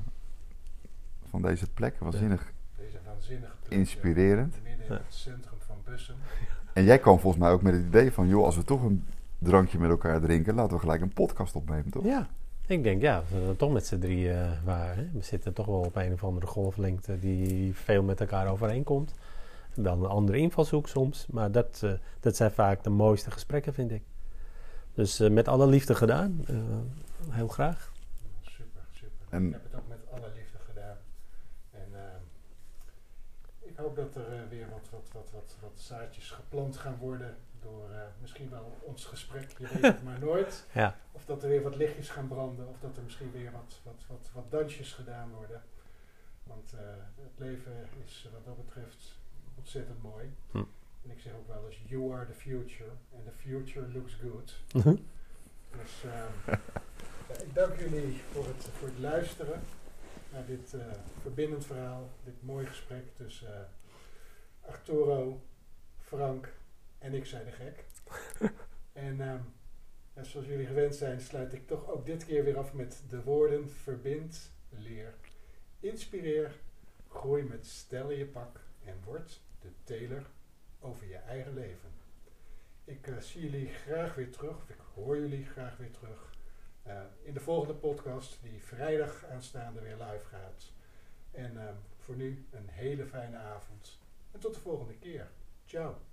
Speaker 2: van deze plek. Waanzinnig
Speaker 1: Deze waanzinnige plek,
Speaker 2: inspirerend.
Speaker 1: midden in het centrum van Bussen.
Speaker 2: En jij kwam volgens mij ook met het idee van... joh, als we toch een drankje met elkaar drinken... laten we gelijk een podcast opnemen, toch?
Speaker 3: Ja, ik denk ja, we er toch met z'n drie eh, waren. Hè? We zitten toch wel op een of andere golflengte die veel met elkaar overeenkomt. Wel een andere invalshoek soms, maar dat, eh, dat zijn vaak de mooiste gesprekken, vind ik. Dus eh, met alle liefde gedaan. Eh, heel graag.
Speaker 1: Super, super.
Speaker 2: En-
Speaker 1: Ik heb het ook met alle liefde gedaan. En ehm, ik hoop dat er weer wat, wat, wat, wat, wat zaadjes geplant gaan worden door eh, misschien wel ons gesprek. Je weet het maar nooit.
Speaker 3: Ja,
Speaker 1: dat er weer wat lichtjes gaan branden. Of dat er misschien weer wat, wat, wat, wat dansjes gedaan worden. Want eh, het leven is eh, wat dat betreft ontzettend mooi.
Speaker 3: Hm.
Speaker 1: En ik zeg ook wel eens, you are the future. And the future looks good. Dus ehm, ja, ik dank jullie voor het, voor het luisteren naar dit eh, verbindend verhaal, dit mooie gesprek tussen eh, Arturo, Frank en ik zei de gek. en ehm, ja, zoals jullie gewend zijn, sluit ik toch ook dit keer weer af met de woorden verbind, leer, inspireer, groei met stel je pak en word de teler over je eigen leven. Ik eh, zie jullie graag weer terug, of ik hoor jullie graag weer terug eh, in de volgende podcast, die vrijdag aanstaande weer live gaat. En ehm, voor nu een hele fijne avond en tot de volgende keer. Ciao.